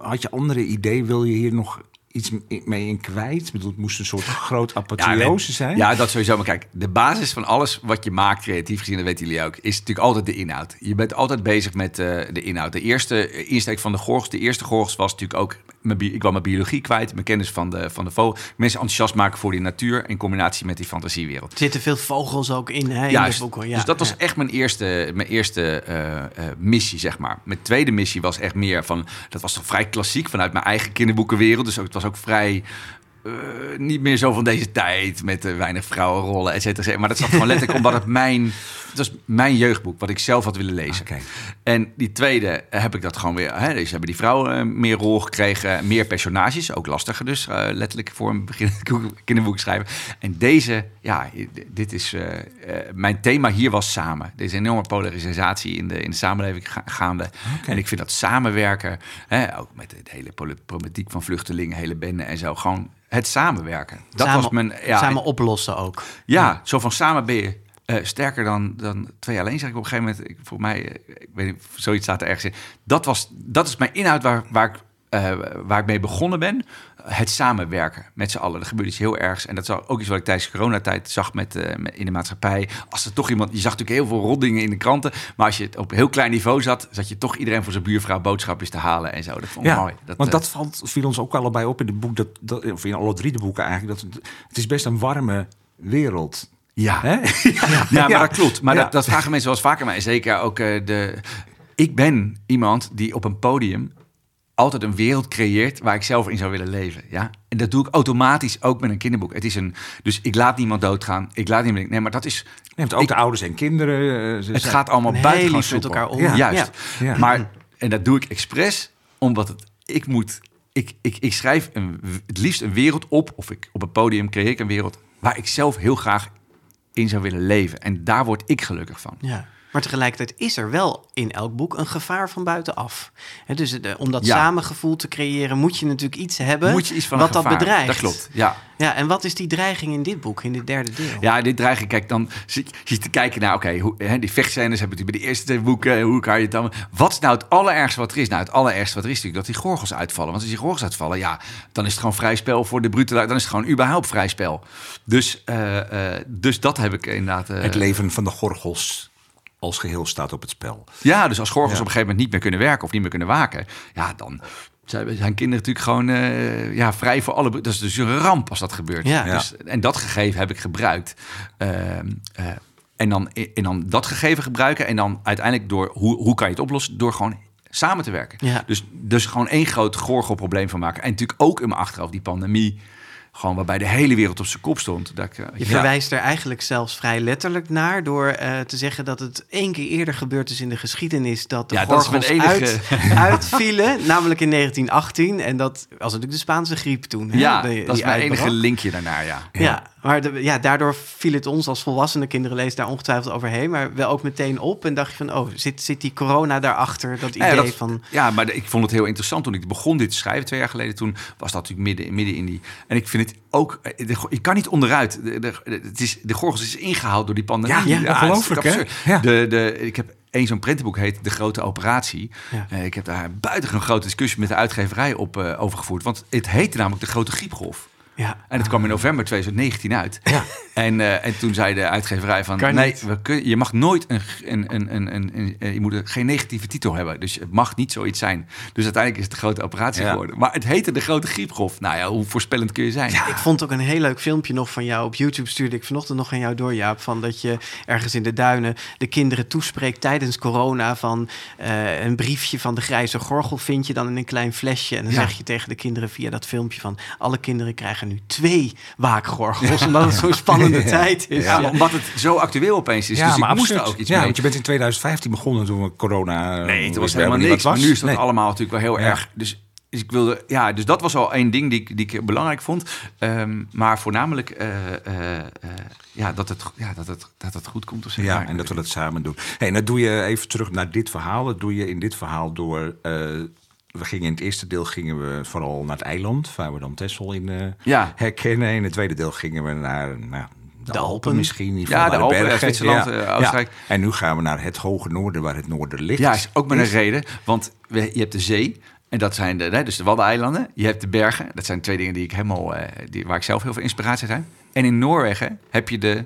had je andere ideeën? Wil je hier nog iets mee in kwijt? Ik bedoel, het moest een soort groot apotheose zijn. Ja, dat sowieso. Maar kijk, de basis van alles wat je maakt, creatief gezien, dat weten jullie ook, is natuurlijk altijd de inhoud. Je bent altijd bezig met eh, de inhoud. De eerste insteek van de Gorgels, de eerste Gorgels was natuurlijk ook, mijn ik kwam mijn biologie kwijt, mijn kennis van de, van de vogel. Mensen enthousiast maken voor die natuur in combinatie met die fantasiewereld. Er zitten veel vogels ook in, hè, in Juist. dit boek. hoor. Ja, dus dat was ja. echt mijn eerste, mijn eerste eh, eh, missie, zeg maar. Mijn tweede missie was echt meer van... Dat was toch vrij klassiek vanuit mijn eigen kinderboekenwereld. Dus ook, het was ook vrij... eh, niet meer zo van deze tijd met eh, weinig vrouwenrollen, et cetera. et cetera. Maar dat zat gewoon letterlijk omdat het mijn... Het was mijn jeugdboek, wat ik zelf had willen lezen. En die tweede eh, heb ik dat gewoon weer... Hè, dus hebben die vrouwen eh, meer rol gekregen, meer personages. Ook lastiger dus, eh, letterlijk voor een beginnend [LAUGHS] kinderboek schrijven. En deze, ja, dit is... eh, eh, mijn thema hier was samen. Is een enorme polarisatie in de, in de samenleving ga- gaande. En ik vind dat samenwerken, hè, ook met de hele problematiek van vluchtelingen, hele benden en zo, gewoon het samenwerken. Dat samen, was mijn... Ja, samen oplossen ook. ja, zo van samen ben je eh, sterker dan, dan twee alleen, zeg ik op een gegeven moment. Ik, voor mij, eh, ik weet niet, zoiets staat er ergens in. Dat, was, dat is mijn inhoud waar, waar, ik, eh, waar ik mee begonnen ben. Het samenwerken met z'n allen. Er gebeurt iets heel ergs. En dat is ook iets wat ik tijdens de coronatijd zag met, in de maatschappij. Als er toch iemand... Je zag natuurlijk heel veel rotdingen in de kranten. Maar als je het op heel klein niveau zat... zat je toch iedereen voor zijn buurvrouw boodschapjes te halen en zo. Dat vond ik Ja, mooi. want eh, dat valt, viel ons ook allebei op in het boek, dat, dat, of in alle drie de boeken eigenlijk. Dat, het is best een warme wereld. [LAUGHS] Ja. Ja, maar dat klopt. Maar dat, dat vragen mensen wel eens vaker mij. Zeker ook eh, de... Ik ben iemand die op een podium altijd een wereld creëert waar ik zelf in zou willen leven. Ja? En dat doe ik automatisch ook met een kinderboek. Het is een, dus ik laat niemand doodgaan. Ik laat niemand. Nee, maar dat is. Neemt ook Ik- de ouders en kinderen. eh, ze Het gaat allemaal lief met elkaar om. Ja. Ja. Juist. Ja. Maar, en dat doe ik expres, omdat het, ik moet... Ik, ik, ik schrijf een, het liefst een wereld op, of ik, op een podium creëer ik een wereld... waar ik zelf heel graag in zou willen leven. En daar word ik gelukkig van. Ja. Maar tegelijkertijd is er wel in elk boek een gevaar van buitenaf. Hè, dus eh, om dat Ja. samengevoel te creëren, moet je natuurlijk iets hebben Moet je iets van wat dat bedreigt. Dat klopt, ja. Ja, en wat is die dreiging in dit boek, in dit derde deel? Ja, dit dreig ik. Kijk, dan zit je te kijken naar, oké, hoe hè, die vechtscènes hebben we bij de eerste twee boeken. Hoe kan je het dan... Wat is nou het allerergste wat er is? Nou, het allerergste wat er is natuurlijk dat die gorgels uitvallen. Want als die gorgels uitvallen, ja, dan is het gewoon vrij spel voor de brute. Dan is het gewoon überhaupt vrij spel. Dus, eh, eh, dus dat heb ik inderdaad... eh, Het leven van de gorgels als geheel staat op het spel. Ja, dus als gorgels Ja. op een gegeven moment niet meer kunnen werken of niet meer kunnen waken, ja, dan zijn zijn kinderen natuurlijk gewoon eh, ja, vrij voor alle. Dat is dus een ramp als dat gebeurt. Ja. Dus, en dat gegeven heb ik gebruikt. Ehm, eh, en, dan, en dan dat gegeven gebruiken en dan uiteindelijk door hoe, hoe kan je het oplossen? Door gewoon samen te werken. Ja. Dus, dus gewoon één groot gorgelprobleem van maken. En natuurlijk ook in mijn achterhoofd die pandemie. Gewoon waarbij de hele wereld op zijn kop stond. Dat ik, eh, Je ja. verwijst er eigenlijk zelfs vrij letterlijk naar door eh, te zeggen dat het één keer eerder gebeurd is in de geschiedenis dat de Ja, gorgels enige- uit, [LAUGHS] uitvielen, namelijk in 1918. En dat was natuurlijk de Spaanse griep toen. hè, Ja, dat is mijn enige linkje daarnaar, ja. Ja, maar de- ja, daardoor viel het ons als volwassene kinderen lezen daar ongetwijfeld overheen, maar wel ook meteen op en dacht je van, oh, zit, zit die corona daarachter? Dat idee Ja, dat- van, Ja, maar ik vond het heel interessant toen ik begon dit te schrijven twee jaar geleden. Toen was dat natuurlijk midden, midden in die. En ik vind het ook. eh, Je kan niet onderuit. De, de, het is, de gorgels is ingehaald door die pandemie. Ja, ja, ongelooflijk, hè? Ja. De, de, ik heb één zo'n prentenboek heet De Grote Operatie. Ja. Eh, ik heb daar buitengewoon grote discussie met de uitgeverij op uh, over gevoerd. Want het heette namelijk De Grote Griepgolf. Ja, En het kwam in november 2019 uit. Ja. [LAUGHS] En, eh, en toen zei de uitgeverij van... Kan nee, we kun, je mag nooit een, een, een, een, een, eh, je moet een- geen negatieve titel hebben. Dus het mag niet zoiets zijn. Dus uiteindelijk is het de grote operatie Ja. geworden. Maar het heette de grote griepgolf. Nou ja, hoe voorspellend kun je zijn? Ik vond ook een heel leuk filmpje nog van jou op YouTube. Stuurde ik vanochtend nog aan jou door, Jaap. Van dat je ergens in de duinen de kinderen toespreekt tijdens corona. Van eh, een briefje van de grijze gorgel vind je dan in een klein flesje. En dan Ja. zeg je tegen de kinderen via dat filmpje van... alle kinderen krijgen nu twee waakgorgels. omdat het zo'n spannende [LAUGHS] tijd is. Ja, maar omdat het zo actueel opeens is. dus ik moest er ook iets ja, mee. want je bent in 2015 begonnen toen we corona... Nee, het was helemaal niet niks. wat Maar was. nu is dat Nee. allemaal natuurlijk wel heel Ja. erg. Dus, dus ik wilde, ja, dus dat was al één ding die, ik- die ik belangrijk vond. Ehm, maar voornamelijk eh, eh, eh, ja, dat, het, ja, dat, het, dat het goed komt. Of zo. Ja, Maar- en dat we dat samen doen. Hey, en dat doe je even terug naar dit verhaal. Dat doe je in dit verhaal door... we gingen in het eerste deel gingen we vooral naar het eiland... waar we dan Texel in eh, Ja. herkennen. In het tweede deel gingen we naar... Nou, de, De Alpen, Alpen. misschien. in Ja, de Alpen, bergen. Zwitserland, eh, Oostenrijk. En nu gaan we naar het hoge noorden, waar het noorden ligt. Ja, is ook met een reden. Want we, je hebt de zee. En dat zijn de, hè, dus de Waddeneilanden. Je hebt de bergen. Dat zijn twee dingen die ik helemaal, eh, die, waar ik zelf heel veel inspiratie uit heb. En in Noorwegen heb je de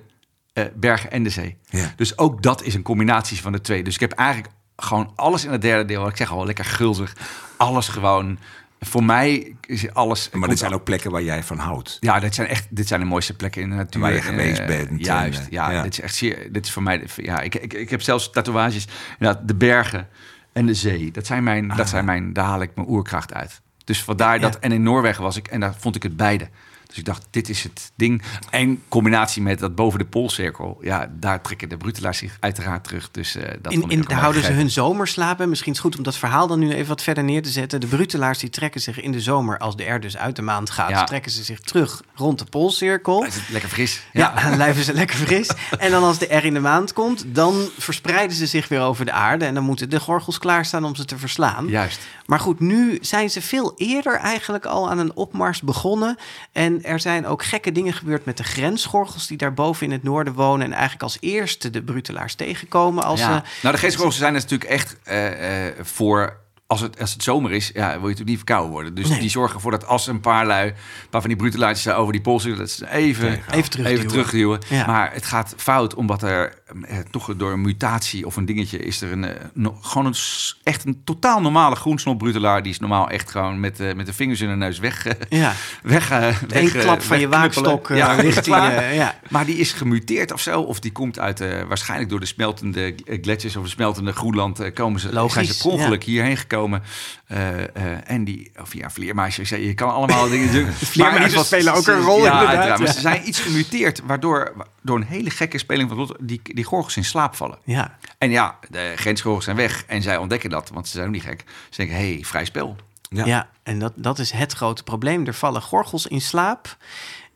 eh, bergen en de zee. Ja. Dus ook dat is een combinatie van de twee. Dus ik heb eigenlijk gewoon alles in het derde deel. wat Ik zeg al, lekker gulzig. Alles gewoon. Voor mij is alles. Maar dit zijn ook plekken waar jij van houdt. Ja, dit zijn echt dit zijn de mooiste plekken in de natuur. Waar je geweest bent Juist, en, eh, ja, ja. Dit is echt zeer. Dit is voor mij. Ja, ik, ik, ik heb zelfs tatoeages. De bergen en de zee. Dat zijn mijn. Dat zijn mijn. Daar haal ik mijn oerkracht uit. Dus vandaar dat. En in Noorwegen was ik. En daar vond ik het beide. Dus ik dacht, dit is het ding. En combinatie met dat boven de poolcirkel. Ja, daar trekken de brutelaars zich uiteraard terug. Dus eh, dat In, in, houden ze hun zomerslapen. Misschien is het goed om dat verhaal dan nu even wat verder neer te zetten. De brutelaars die trekken zich in de zomer, als de R dus uit de maand gaat, Ja. trekken ze zich terug rond de poolcirkel. Is het lekker fris? Ja, dan blijven [LAUGHS] ze lekker fris. En dan als de R in de maand komt, dan verspreiden ze zich weer over de aarde. En dan moeten de gorgels klaarstaan om ze te verslaan. Juist. Maar goed, nu zijn ze veel eerder eigenlijk al aan een opmars begonnen. En er zijn ook gekke dingen gebeurd met de grensgorgels die daar boven in het noorden wonen. En eigenlijk als eerste de brutelaars tegenkomen. Als ja. ze, nou, de geestgorgels zijn natuurlijk echt eh, eh, voor. Als het, als het zomer is, ja, wil je natuurlijk niet verkouden worden. Dus Nee. die zorgen ervoor dat als een paar lui, een paar van die brutelaartjes over die pols zitten, dat ze even, Even terugduwen. even terugduwen. Ja. Maar het gaat fout omdat er eh, toch door een mutatie of een dingetje is er een, eh, no- gewoon een, echt een totaal normale groensnotbrutelaar. Die is normaal echt gewoon met, eh, met de vingers in de neus weg. eh, Ja. [LAUGHS] weg, eh, eh, klap van je waakstok eh, Ja, richting... eh, ja. Maar die is gemuteerd of zo. Of die komt uit, eh, waarschijnlijk door de smeltende eh, gletsjers of de smeltende Groenland. eh, komen ze, Logisch, zijn ze per ongeluk hierheen gekomen. Eh, eh, en die, of ja, vleermuisjes. ja, Je kan allemaal dingen doen. [LAUGHS] Maar in geval, spelen ook een rol, ja, inderdaad, uiteraard. Maar ja. ze zijn iets gemuteerd, waardoor door een hele gekke speling van die gorgels in slaap vallen. ja. En ja, de grensgorgels zijn weg en zij ontdekken dat, want ze zijn ook niet gek. Ze denken, hé, hey, vrij spel. Ja. Ja, en dat, dat is het grote probleem. Er vallen gorgels in slaap.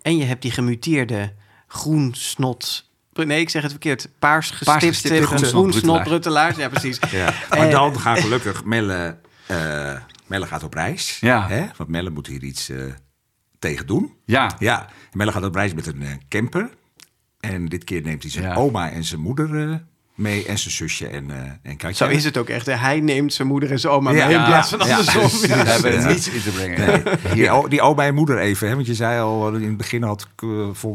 En je hebt die gemuteerde groensnot... Nee, ik zeg het verkeerd. Paars gestipte, gestipte groensnotbruttelaars. Ja, precies. [LAUGHS] Ja. Maar Eh, dan gaat gelukkig Melle, eh, Melle gaat op reis. Ja. Hè? Want Melle moet hier iets eh, tegen doen. Ja, Ja, Melle gaat op reis met een camper. En dit keer neemt hij zijn Ja. oma en zijn moeder eh, mee. En zijn zusje en, eh en Katja. Zo is het ook echt. hè. Hij neemt zijn moeder en zijn oma Ja. mee in plaats van Ja. andersom. Ja. Ja. we hebben er Ja. niets in te brengen. Nee. Die, oma en moeder even, hè? want je zei al in het begin had ik eh,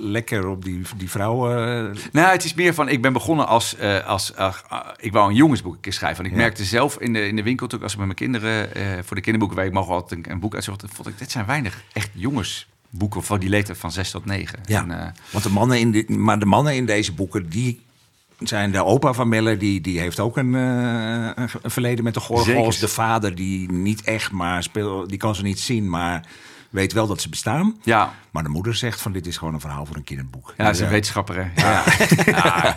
lekker op die, die vrouw. eh, Nou, het is meer van, ik ben begonnen als, eh, als eh, ik wou een jongensboek een keer schrijven. En ik Ja. merkte zelf in de, in de winkel, toen ik als ik met mijn kinderen, eh, voor de kinderboeken, waar ik mogen altijd een, een boek uitzochten, vond ik, dit zijn weinig echt jongensboeken van die leeftijd van 6 tot 9. Ja, En, eh, want de mannen in de, maar de mannen in deze boeken, die zijn de opa van Melle, die, die heeft ook een, eh, een verleden met de gorgels. De vader, die niet echt, maar speel, die kan ze niet zien, maar weet wel dat ze bestaan. ja, Maar de moeder zegt van dit is gewoon een verhaal voor een kinderboek. ja, dat is een Ja. wetenschapper. hè. [LAUGHS] Ja,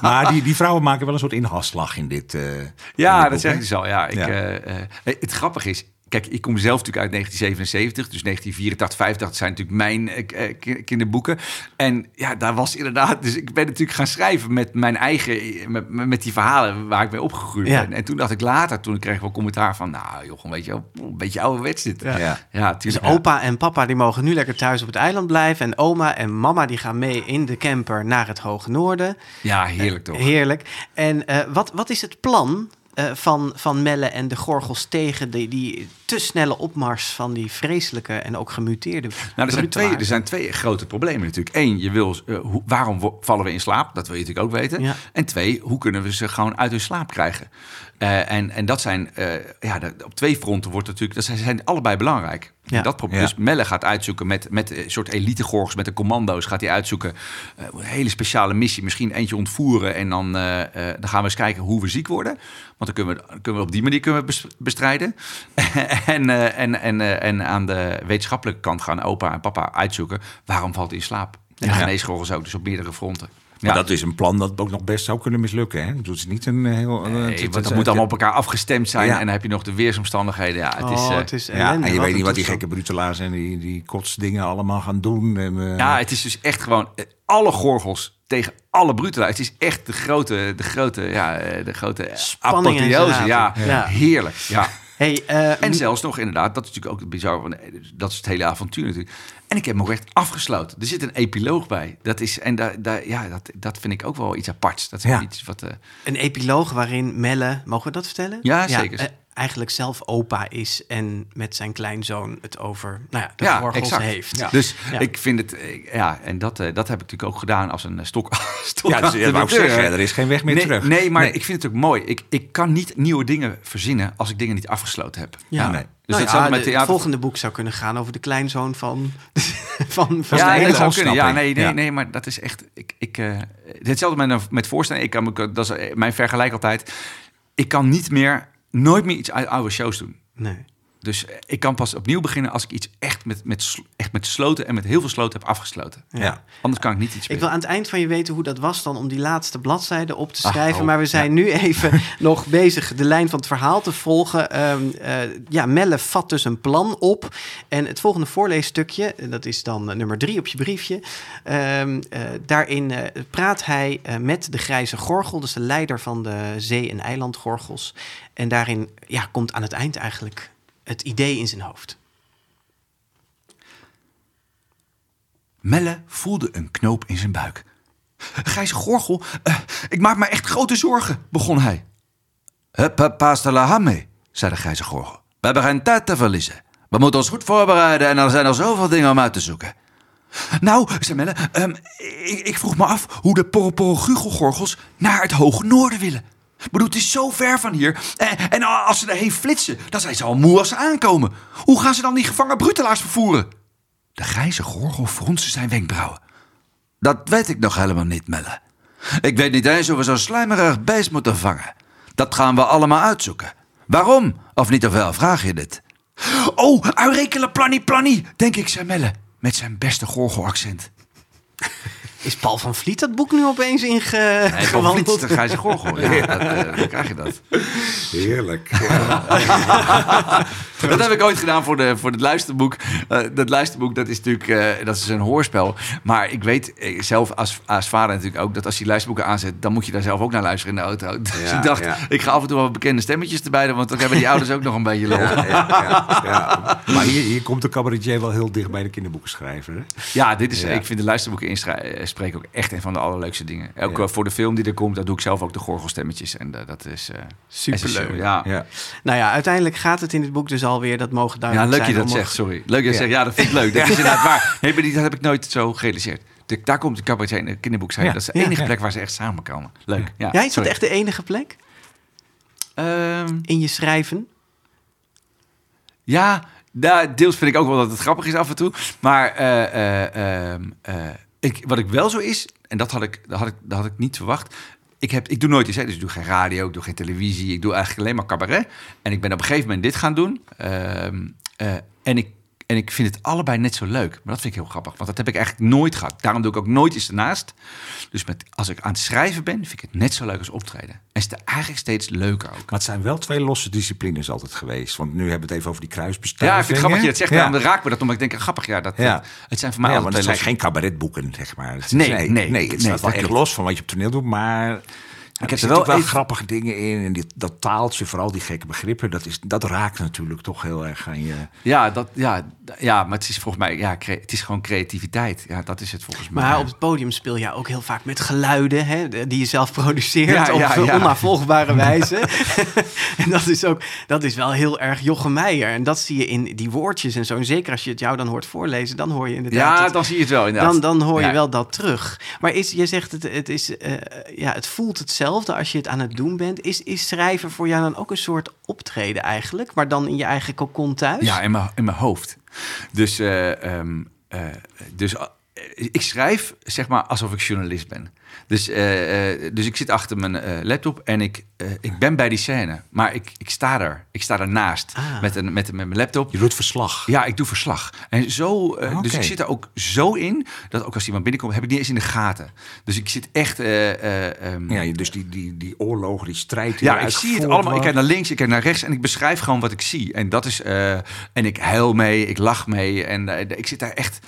Maar die, die vrouwen maken wel een soort inhaalslag in dit. eh, in Ja, dit dat boek, zeg ik dus al. Ja, ik, Ja. het grappige is, kijk, ik kom zelf natuurlijk uit 1977, dus 1984, 85 zijn natuurlijk mijn eh, eh, ki- kinderboeken. En ja, daar was inderdaad, dus ik ben natuurlijk gaan schrijven met mijn eigen, met, met die verhalen waar ik mee opgegroeid Ja. ben. En toen dacht ik later, toen kreeg ik wel commentaar van, nou joh, een beetje, een beetje ouderwets dit. Ja. Ja. ja Dus tuurlijk. opa en papa die mogen nu lekker thuis op het eiland blijven. En oma en mama die gaan mee in de camper naar het Hoge Noorden. Ja, heerlijk toch? Heerlijk. En eh, wat, wat is het plan eh, van, van Melle en de Gorgels tegen die, die te snelle opmars van die vreselijke en ook gemuteerde Nou, er zijn, twee, er zijn twee grote problemen natuurlijk. Eén, je wil, eh, hoe, waarom vallen we in slaap? Dat wil je natuurlijk ook weten. Ja. En twee, hoe kunnen we ze gewoon uit hun slaap krijgen? Eh, en, en dat zijn, eh, ja, op twee fronten wordt natuurlijk, dat zijn, zijn allebei belangrijk. Ja. Dat probleem. Ja. Dus Melle gaat uitzoeken met, met een soort elite-gorgels, met de commando's, gaat hij uitzoeken. eh, een hele speciale missie, misschien eentje ontvoeren. En dan, eh, eh, dan gaan we eens kijken hoe we ziek worden. Want dan kunnen we, kunnen we op die manier kunnen we bes- bestrijden. [LAUGHS] en, eh, en, en, eh, en aan de wetenschappelijke kant gaan opa en papa uitzoeken waarom valt hij in slaap. En Ja. geneesgorgels ook, dus op meerdere fronten. Maar Ja. dat is een plan dat ook nog best zou kunnen mislukken. Hè? Het is niet een heel. eh, Nee, het- want het- dat het- moet allemaal op elkaar afgestemd zijn. Ja. En dan heb je nog de weersomstandigheden. Ja, het is, oh, eh, het is Ja, en je weet niet wat die gekke brutelaars en die, die kotsdingen allemaal gaan doen. En, eh, Ja, het is dus echt gewoon alle gorgels tegen alle brutelaars. Het is echt de grote, de grote, ja, de grote Spanning en apotheose. Ja. heerlijk. Ja. Hey, eh, En zelfs nog inderdaad, dat is natuurlijk ook bizar. want, eh, Dat is het hele avontuur natuurlijk. En ik heb hem ook echt afgesloten. Er zit een epiloog bij. Dat is, en daar, daar, ja, dat, dat vind ik ook wel iets aparts. Dat is Ja. iets wat. eh, een epiloog waarin Melle, mogen we dat vertellen? Ja, zeker. Eigenlijk zelf opa is en met zijn kleinzoon het over nou ja, de ja, Gorgels exact. heeft. Ja. Dus Ja. ik vind het, eh, ja, en dat, eh, dat heb ik natuurlijk ook gedaan als een eh, stok. [LAUGHS] stok Ja, dus, achter ja, wou ik de deur. zeggen, er is geen weg meer nee, terug. Nee, maar Nee. ik vind het ook mooi. Ik, ik kan niet nieuwe dingen verzinnen als ik dingen niet afgesloten heb. Ja. nee. Dus Nou hetzelfde ja, met de- theater. Het volgende boek zou kunnen gaan over de kleinzoon van, [LAUGHS] van, van Ja, dat zou kunnen. Ja, nee, nee, Ja. nee, maar dat is echt. Ik, ik, eh, hetzelfde met, met voorstellingen. Ik kan, me- dat is mijn vergelijk altijd. Ik kan niet meer, nooit meer iets uit oude shows doen. Nee. Dus ik kan pas opnieuw beginnen als ik iets echt met, met, echt met sloten en met heel veel sloten heb afgesloten. Ja. Anders kan ik niet iets Ik meer. wil aan het eind van je weten hoe dat was dan om die laatste bladzijde op te Ach, schrijven. oh, maar we zijn nu even [LAUGHS] nog bezig de lijn van het verhaal te volgen. Ehm, eh, ja, Melle vat dus een plan op. En het volgende voorleesstukje, dat is dan eh, nummer drie op je briefje. ehm, eh, daarin praat hij met de grijze gorgel, dus de leider van de zee- en eilandgorgels. En daarin ja, komt aan het eind eigenlijk het idee in zijn hoofd. Melle voelde een knoop in zijn buik. Gijs Gorgel, eh, ik maak me echt grote zorgen, begon hij. De la hamme, zei de grijze gorgel. We hebben geen tijd te verliezen. We moeten ons goed voorbereiden en er zijn al zoveel dingen om uit te zoeken. Nou, zei Melle, ehm, ik, ik vroeg me af hoe de porroporoguggelgorgels naar het hoge noorden willen. Ik bedoel, het is zo ver van hier. En, en als ze erheen flitsen, dan zijn ze al moe als ze aankomen. Hoe gaan ze dan die gevangen brutelaars vervoeren? De grijze gorgel fronste zijn wenkbrauwen. Dat weet ik nog helemaal niet, Melle. Ik weet niet eens hoe we zo'n slijmerig beest moeten vangen. Dat gaan we allemaal uitzoeken. Waarom? Of niet of wel, vraag je dit? Oh, uitrekenen plannie plannie, denk ik, zei Melle. Met zijn beste gorgelaccent. Is Paul van Vliet dat boek nu opeens Nee, van ingewandeld? Vliet, de grijze gorgel. [LAUGHS] Ja, dat, eh, dan krijg je dat. Heerlijk. [LAUGHS] Dat heb ik ooit gedaan voor, de, voor het luisterboek. Eh, dat luisterboek, dat is natuurlijk eh, dat is een hoorspel. Maar ik weet zelf als, als vader natuurlijk ook... dat als je luisterboeken aanzet... dan moet je daar zelf ook naar luisteren in de auto. [LAUGHS] Dus Ja, ik dacht, ja. ik ga af en toe wel bekende stemmetjes erbij doen... want dan hebben die ouders ook nog een beetje lol. Ja, Ja, ja, ja, ja. Maar hier, hier komt de cabaretier wel heel dicht bij de kinderboekenschrijver. Hè? dit is, Ja. ik vind de luisterboeken inspreken ook echt een van de allerleukste dingen. Ook Ja. eh, voor de film die er komt, daar doe ik zelf ook de gorgelstemmetjes. En eh, dat is eh Superleuk. Ja. Ja. Nou ja, uiteindelijk gaat het in dit boek dus alweer, dat mogen Ja, duidelijk leuk je zijn. dat zegt, sorry. Leuk dat je Ja. zegt, ja, dat vind ik leuk. [LAUGHS] Dat is inderdaad waar. Nee, dat heb ik nooit zo gerealiseerd. De, daar komt de cabaretier in het kinderboek zijn. Ja, Dat is de ja, enige ja. plek waar ze echt samenkomen. Leuk. Ja, Ja, is dat echt de enige plek Ehm, in je schrijven? ja, daar, deels vind ik ook wel dat het grappig is af en toe. Maar eh, ik, wat ik wel zo is, en dat had ik, dat had ik, dat had ik niet verwacht. Ik, heb, ik doe nooit iets, hè, dus ik doe geen radio, ik doe geen televisie. Ik doe eigenlijk alleen maar cabaret. En ik ben op een gegeven moment dit gaan doen. Ehm, eh, en ik En ik vind het allebei net zo leuk. Maar dat vind ik heel grappig. Want dat heb ik eigenlijk nooit gehad. Daarom doe ik ook nooit iets ernaast. Dus met, als ik aan het schrijven ben, vind ik het net zo leuk als optreden. En is het eigenlijk steeds leuker ook. Maar het zijn wel twee losse disciplines altijd geweest. Want nu hebben we het even over die Ja, kruisbestuivingen. ik vind het grappig dat je het zegt. Ja. Daarom raakt me dat omdat ik denk, grappig, ja, dat, Ja. het zijn voor mij Ja, altijd want het zijn geen cabaretboeken, zeg maar. Het is- Nee, nee, nee, nee, het staat wel echt los van wat je op toneel doet, maar... Ja, heb er er zitten wel wel even- grappige dingen in. En die, dat taaltje, vooral die gekke begrippen, dat, is, dat raakt natuurlijk toch heel erg aan je... Ja, dat, ja, ja, maar het is volgens mij, ja, cre- het is gewoon creativiteit. Ja, dat is het volgens mij. Maar op het podium speel je ook heel vaak met geluiden hè, die je zelf produceert Ja, op ja, [LAUGHS] een ja. onnavolgbare [LAUGHS] wijze. [LAUGHS] en dat is ook dat is wel heel erg Jochem Meijer. En dat zie je in die woordjes en zo. En zeker als je het jou dan hoort voorlezen, dan hoor je inderdaad. ja, dan zie je het wel inderdaad. dan, dan hoor je Ja. wel dat terug. Maar is, je zegt het, het, is, eh, ja, het voelt hetzelfde als je het aan het doen bent. Is, is schrijven voor jou dan ook een soort optreden eigenlijk? Maar dan in je eigen kokon thuis? Ja, in mijn, in mijn hoofd. Dus, eh, dus ik schrijf zeg maar alsof ik journalist ben. Dus, eh, eh, dus ik zit achter mijn eh, laptop en ik, eh, ik ben bij die scène. Maar ik, ik sta er. Ik sta ernaast Ah. met, een, met, met mijn laptop. Je doet verslag. Ja, ik doe verslag. En zo, eh. Dus ik zit er ook zo in dat ook als iemand binnenkomt, heb ik niet eens in de gaten. Dus ik zit echt. eh, eh, ehm, Ja, dus die, die, die oorlogen, die strijd. die ja, ik zie het allemaal. Ik kijk naar links, ik kijk naar rechts en ik beschrijf gewoon wat ik zie. En dat is. eh, en ik huil mee, ik lach mee. En eh, ik zit daar echt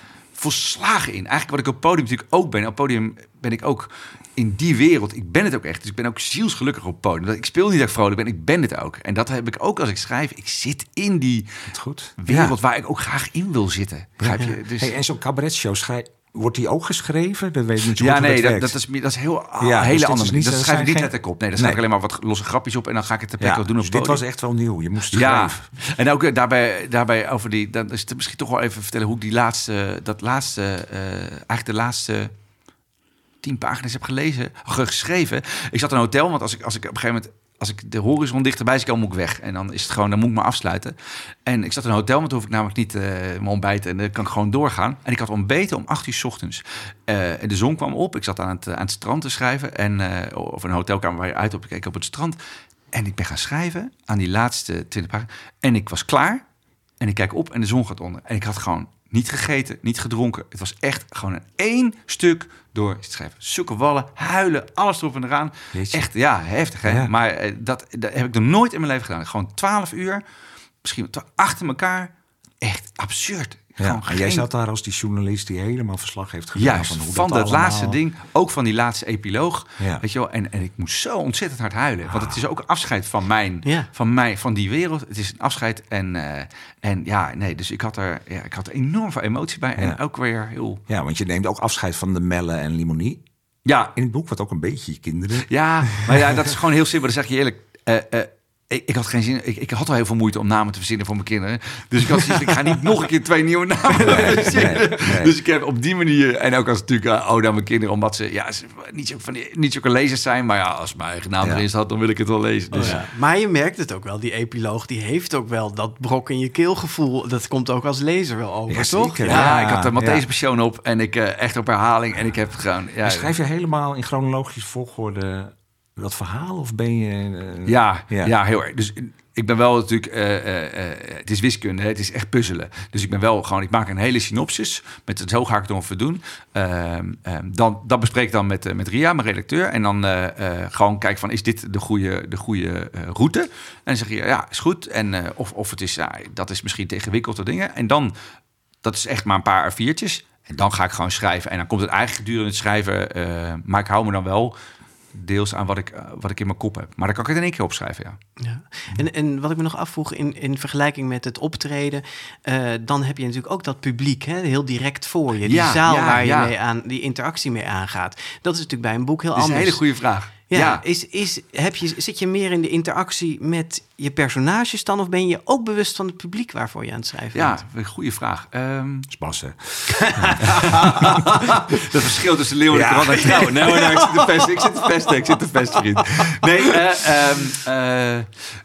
volslagen in. Eigenlijk wat ik op het podium natuurlijk ook ben. Op het podium ben ik ook in die wereld. Ik ben het ook echt. Dus ik ben ook zielsgelukkig op het podium. Dat- Ik speel niet dat ik vrolijk ben, ik ben het ook. En dat heb ik ook als ik schrijf. Ik zit in die goed. wereld waar ik ook graag in wil zitten. Begrijp je? Dus, Hey, en zo'n cabaretshow, schrij- wordt die ook geschreven? Dat weet ik niet zo ja, goed nee, dat, dat, is, dat is heel Ja, dus hele andere. niet- dat schrijf ik niet geen- uit de kop. Nee, daar schrijf ik alleen maar wat losse grapjes op en dan ga ik het ter ja, plekke doen op dus dit was echt wel nieuw. Je moest Ja, schrijven. en ook eh, daarbij, daarbij over die, dan is het misschien toch wel even vertellen hoe ik die laatste, dat laatste, eh, eigenlijk de laatste tien pagina's heb gelezen, ge- geschreven. Ik zat in een hotel, want als ik, als ik op een gegeven moment, als ik de horizon dichterbij zie komen, moet ik weg. En dan is het gewoon, dan moet ik me afsluiten. En ik zat in een hotel, want dan hoef ik namelijk niet eh mijn ontbijt en dan kan ik gewoon doorgaan. En ik had ontbeten om acht uur 's ochtends. Eh, en de zon kwam op, ik zat aan het, aan het strand te schrijven. En, eh, of een hotelkamer waar je uit op keek op het strand. En ik ben gaan schrijven aan die laatste 20 pagina's. En ik was klaar. En ik kijk op en de zon gaat onder. En ik had gewoon niet gegeten, niet gedronken. Het was echt gewoon een één stuk door schrijven. Zoeken wallen, huilen, alles erop en eraan. Jeetje. Echt, ja, heftig hè. Ja. Maar eh, dat, dat heb ik nog nooit in mijn leven gedaan. Gewoon 12 uur, misschien achter elkaar. Echt absurd. Ja, en jij zat daar als die journalist die helemaal verslag heeft gedaan. Juist, hoe van dat allemaal- laatste ding. Ook van die laatste epiloog. Ja. Weet je wel? En, en ik moest zo ontzettend hard huilen. Want het is ook afscheid van mijn, Ja. van mij, van die wereld. Het is een afscheid. En, eh, en ja, nee, dus ik had er, ja, ik had er enorm veel emotie bij. En ook weer heel. Ja, want je neemt ook afscheid van de Melle en Limonie. Ja, In het boek, wat ook een beetje je kinderen. ja, maar ja, dat is gewoon heel simpel. Dan zeg je eerlijk. eh, eh, ik, ik had geen zin. Ik, ik had al heel veel moeite om namen te verzinnen voor mijn kinderen. Dus ik had zoiets, ik ga niet nog een keer twee nieuwe namen [LAUGHS] verzinnen. nee. Dus ik heb op die manier en ook als natuurlijk uh, oude aan mijn kinderen, omdat ze ja ze niet zo van niet zulke lezers zijn, maar ja, als mijn eigen naam Ja. erin staat, dan wil ik het wel lezen. Dus Ja. Maar je merkt het ook wel, die epiloog, die heeft ook wel dat brok in je keelgevoel. Dat komt ook als lezer wel over, Ja, toch? zeker. ja, Ja, ik had er Matthäus ja. Passion op en ik eh, echt op herhaling en ik heb gewoon. Ja, schrijf je helemaal in chronologische volgorde dat verhaal? Of ben je... eh, Ja, ja. Ja. heel erg. Dus ik ben wel natuurlijk, eh, eh, het is wiskunde, hè, het is echt puzzelen. Dus ik ben wel gewoon, ik maak een hele synopsis met het zo ga ik het ongeveer doen. Ehm, ehm, dan, dat bespreek ik dan met, met Ria, mijn redacteur. En dan gewoon kijken van, is dit de goede, de goede route? En dan zeg je, ja, is goed. En of, of het is, dat is misschien te ingewikkeld of dingen. En dan, dat is echt maar een paar A4'tjes. En dan ga ik gewoon schrijven. En dan komt het eigenlijk gedurende het schrijven, eh, maar ik hou me dan wel deels aan wat ik, eh, wat ik in mijn kop heb. Maar dan kan ik het in één keer opschrijven, ja. Ja. En, en wat ik me nog afvroeg in, in vergelijking met het optreden, eh, dan heb je natuurlijk ook dat publiek hè, heel direct voor je. Die Ja, zaal ja, waar je mee aan, die interactie mee aangaat. Dat is natuurlijk bij een boek heel Dat is een anders. hele goede vraag. Ja, Ja, Is, is, heb je, zit je meer in de interactie met je personages dan? Of ben je ook bewust van het publiek waarvoor je aan het schrijven ja, bent? een goede vraag. Ehm, Spassen. [LAUGHS] dat verschil tussen leeuw en Ja. en. Nee, maar nou, ik zit te pesten, ik zit te pesten, ik zit te pesten, vriend. Nee, eh, ehm, eh,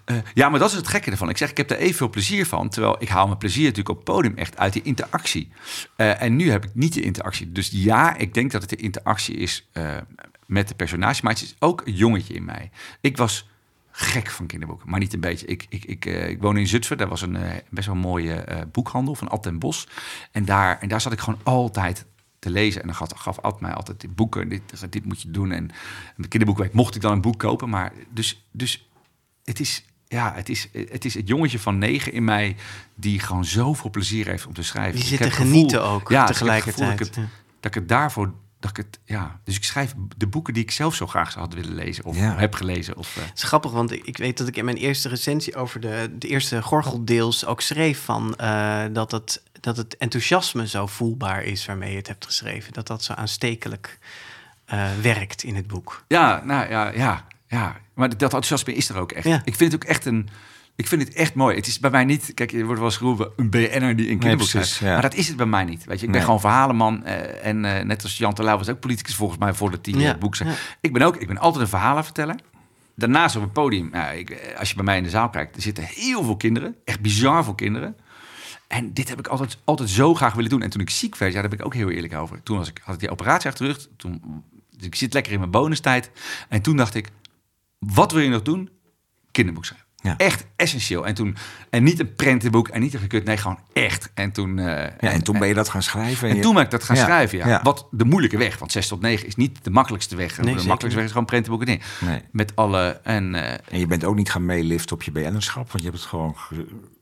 eh, ja, maar dat is het gekke ervan. Ik zeg, ik heb er evenveel plezier van. Terwijl ik haal mijn plezier natuurlijk op het podium echt uit die interactie. Eh, en nu heb ik niet de interactie. Dus ja, ik denk dat het de interactie is eh, met de personage. Maar het is ook een jongetje in mij. Ik was gek van kinderboeken, maar niet een beetje. Ik, ik, ik, eh, ik woon in Zutphen, daar was een eh, best wel mooie eh, boekhandel van Ad den Bos. En daar, en daar zat ik gewoon altijd te lezen. En dan gaf, gaf Ad mij altijd die boeken, dit, dit moet je doen. En met kinderboekweek mocht ik dan een boek kopen. Maar dus, dus het is... Ja, het is, het is het jongetje van negen in mij die gewoon zoveel plezier heeft om te schrijven. Die Ik zit te genieten ook ja, tegelijkertijd. Dat ik, het, dat ik het daarvoor, dat ik het, ja. Dus ik schrijf de boeken die ik zelf zo graag zou had willen lezen of Ja. heb gelezen. Of, eh, Het is grappig, want ik- weet dat ik in mijn eerste recensie over de, de eerste gorgeldeels ook schreef van eh, dat, het, dat het enthousiasme zo voelbaar is waarmee je het hebt geschreven. Dat dat zo aanstekelijk eh, werkt in het boek. Ja, nou ja, ja, ja. Maar dat enthousiasme is er ook echt. Ja. Ik vind het ook echt een. Ik vind het echt mooi. Het is bij mij niet. Kijk, er wordt wel eens geroepen een BN'er die een kinderboek precies, schrijft. ja. Maar dat is het bij mij niet. Weet je, ik ben Nee. gewoon verhalenman. eh, en eh, net als Jan Terlouw was ook politicus volgens mij voordat hij Ja, het boek zei. ja. Ik ben ook. Ik ben altijd een verhalenverteller. Daarnaast op het podium. Nou, ik, eh, als je bij mij in de zaal kijkt, er zitten heel veel kinderen. Echt bizar veel kinderen. En dit heb ik altijd, altijd zo graag willen doen. En toen ik ziek werd, ja, daar ben ik ook heel eerlijk over. Toen was ik, had ik die operatie achter de rug. Toen, dus ik zit lekker in mijn bonustijd. En toen dacht ik, wat wil je nog doen? Kinderboek schrijven. Ja. Echt essentieel. En, toen, en niet een prentenboek en niet een gekut. Nee, gewoon echt. En toen, eh, Ja, en toen ben je dat gaan schrijven. en je- toen ben ik dat gaan Ja, schrijven, ja. Wat de moeilijke weg, want 6 tot 9 is niet de makkelijkste weg. Nee, de makkelijkste weg is gewoon prentenboeken in. Nee. Met alle... En, eh, En je bent ook niet gaan meeliften op je BN'erschap, want je hebt het gewoon...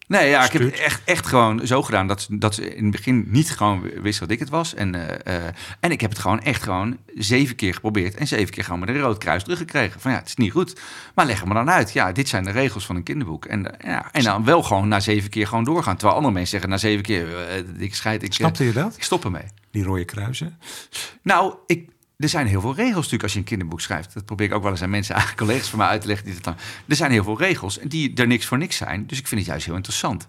Nee, ja, ik heb het echt, echt gewoon zo gedaan dat, ze- dat ze in het begin niet gewoon wisten dat ik het was. En, eh, eh, en ik heb het gewoon echt gewoon zeven keer geprobeerd en zeven keer gewoon met een rood kruis teruggekregen. Van ja, het is niet goed, maar leg me dan uit. Ja, dit zijn de regels van een kinderboek. En, eh, ja, en dan wel gewoon na zeven keer gewoon doorgaan. Terwijl andere mensen zeggen na zeven keer, ik scheid, ik, Snapte je dat? ik stop ermee. Die rode kruisen? Nou, ik, er zijn heel veel regels natuurlijk als je een kinderboek schrijft. Dat probeer ik ook wel eens aan mensen, [LAUGHS] aan collega's van mij uit te leggen. Die dat dan, er zijn heel veel regels en die er niks voor niks zijn. Dus ik vind het juist heel interessant.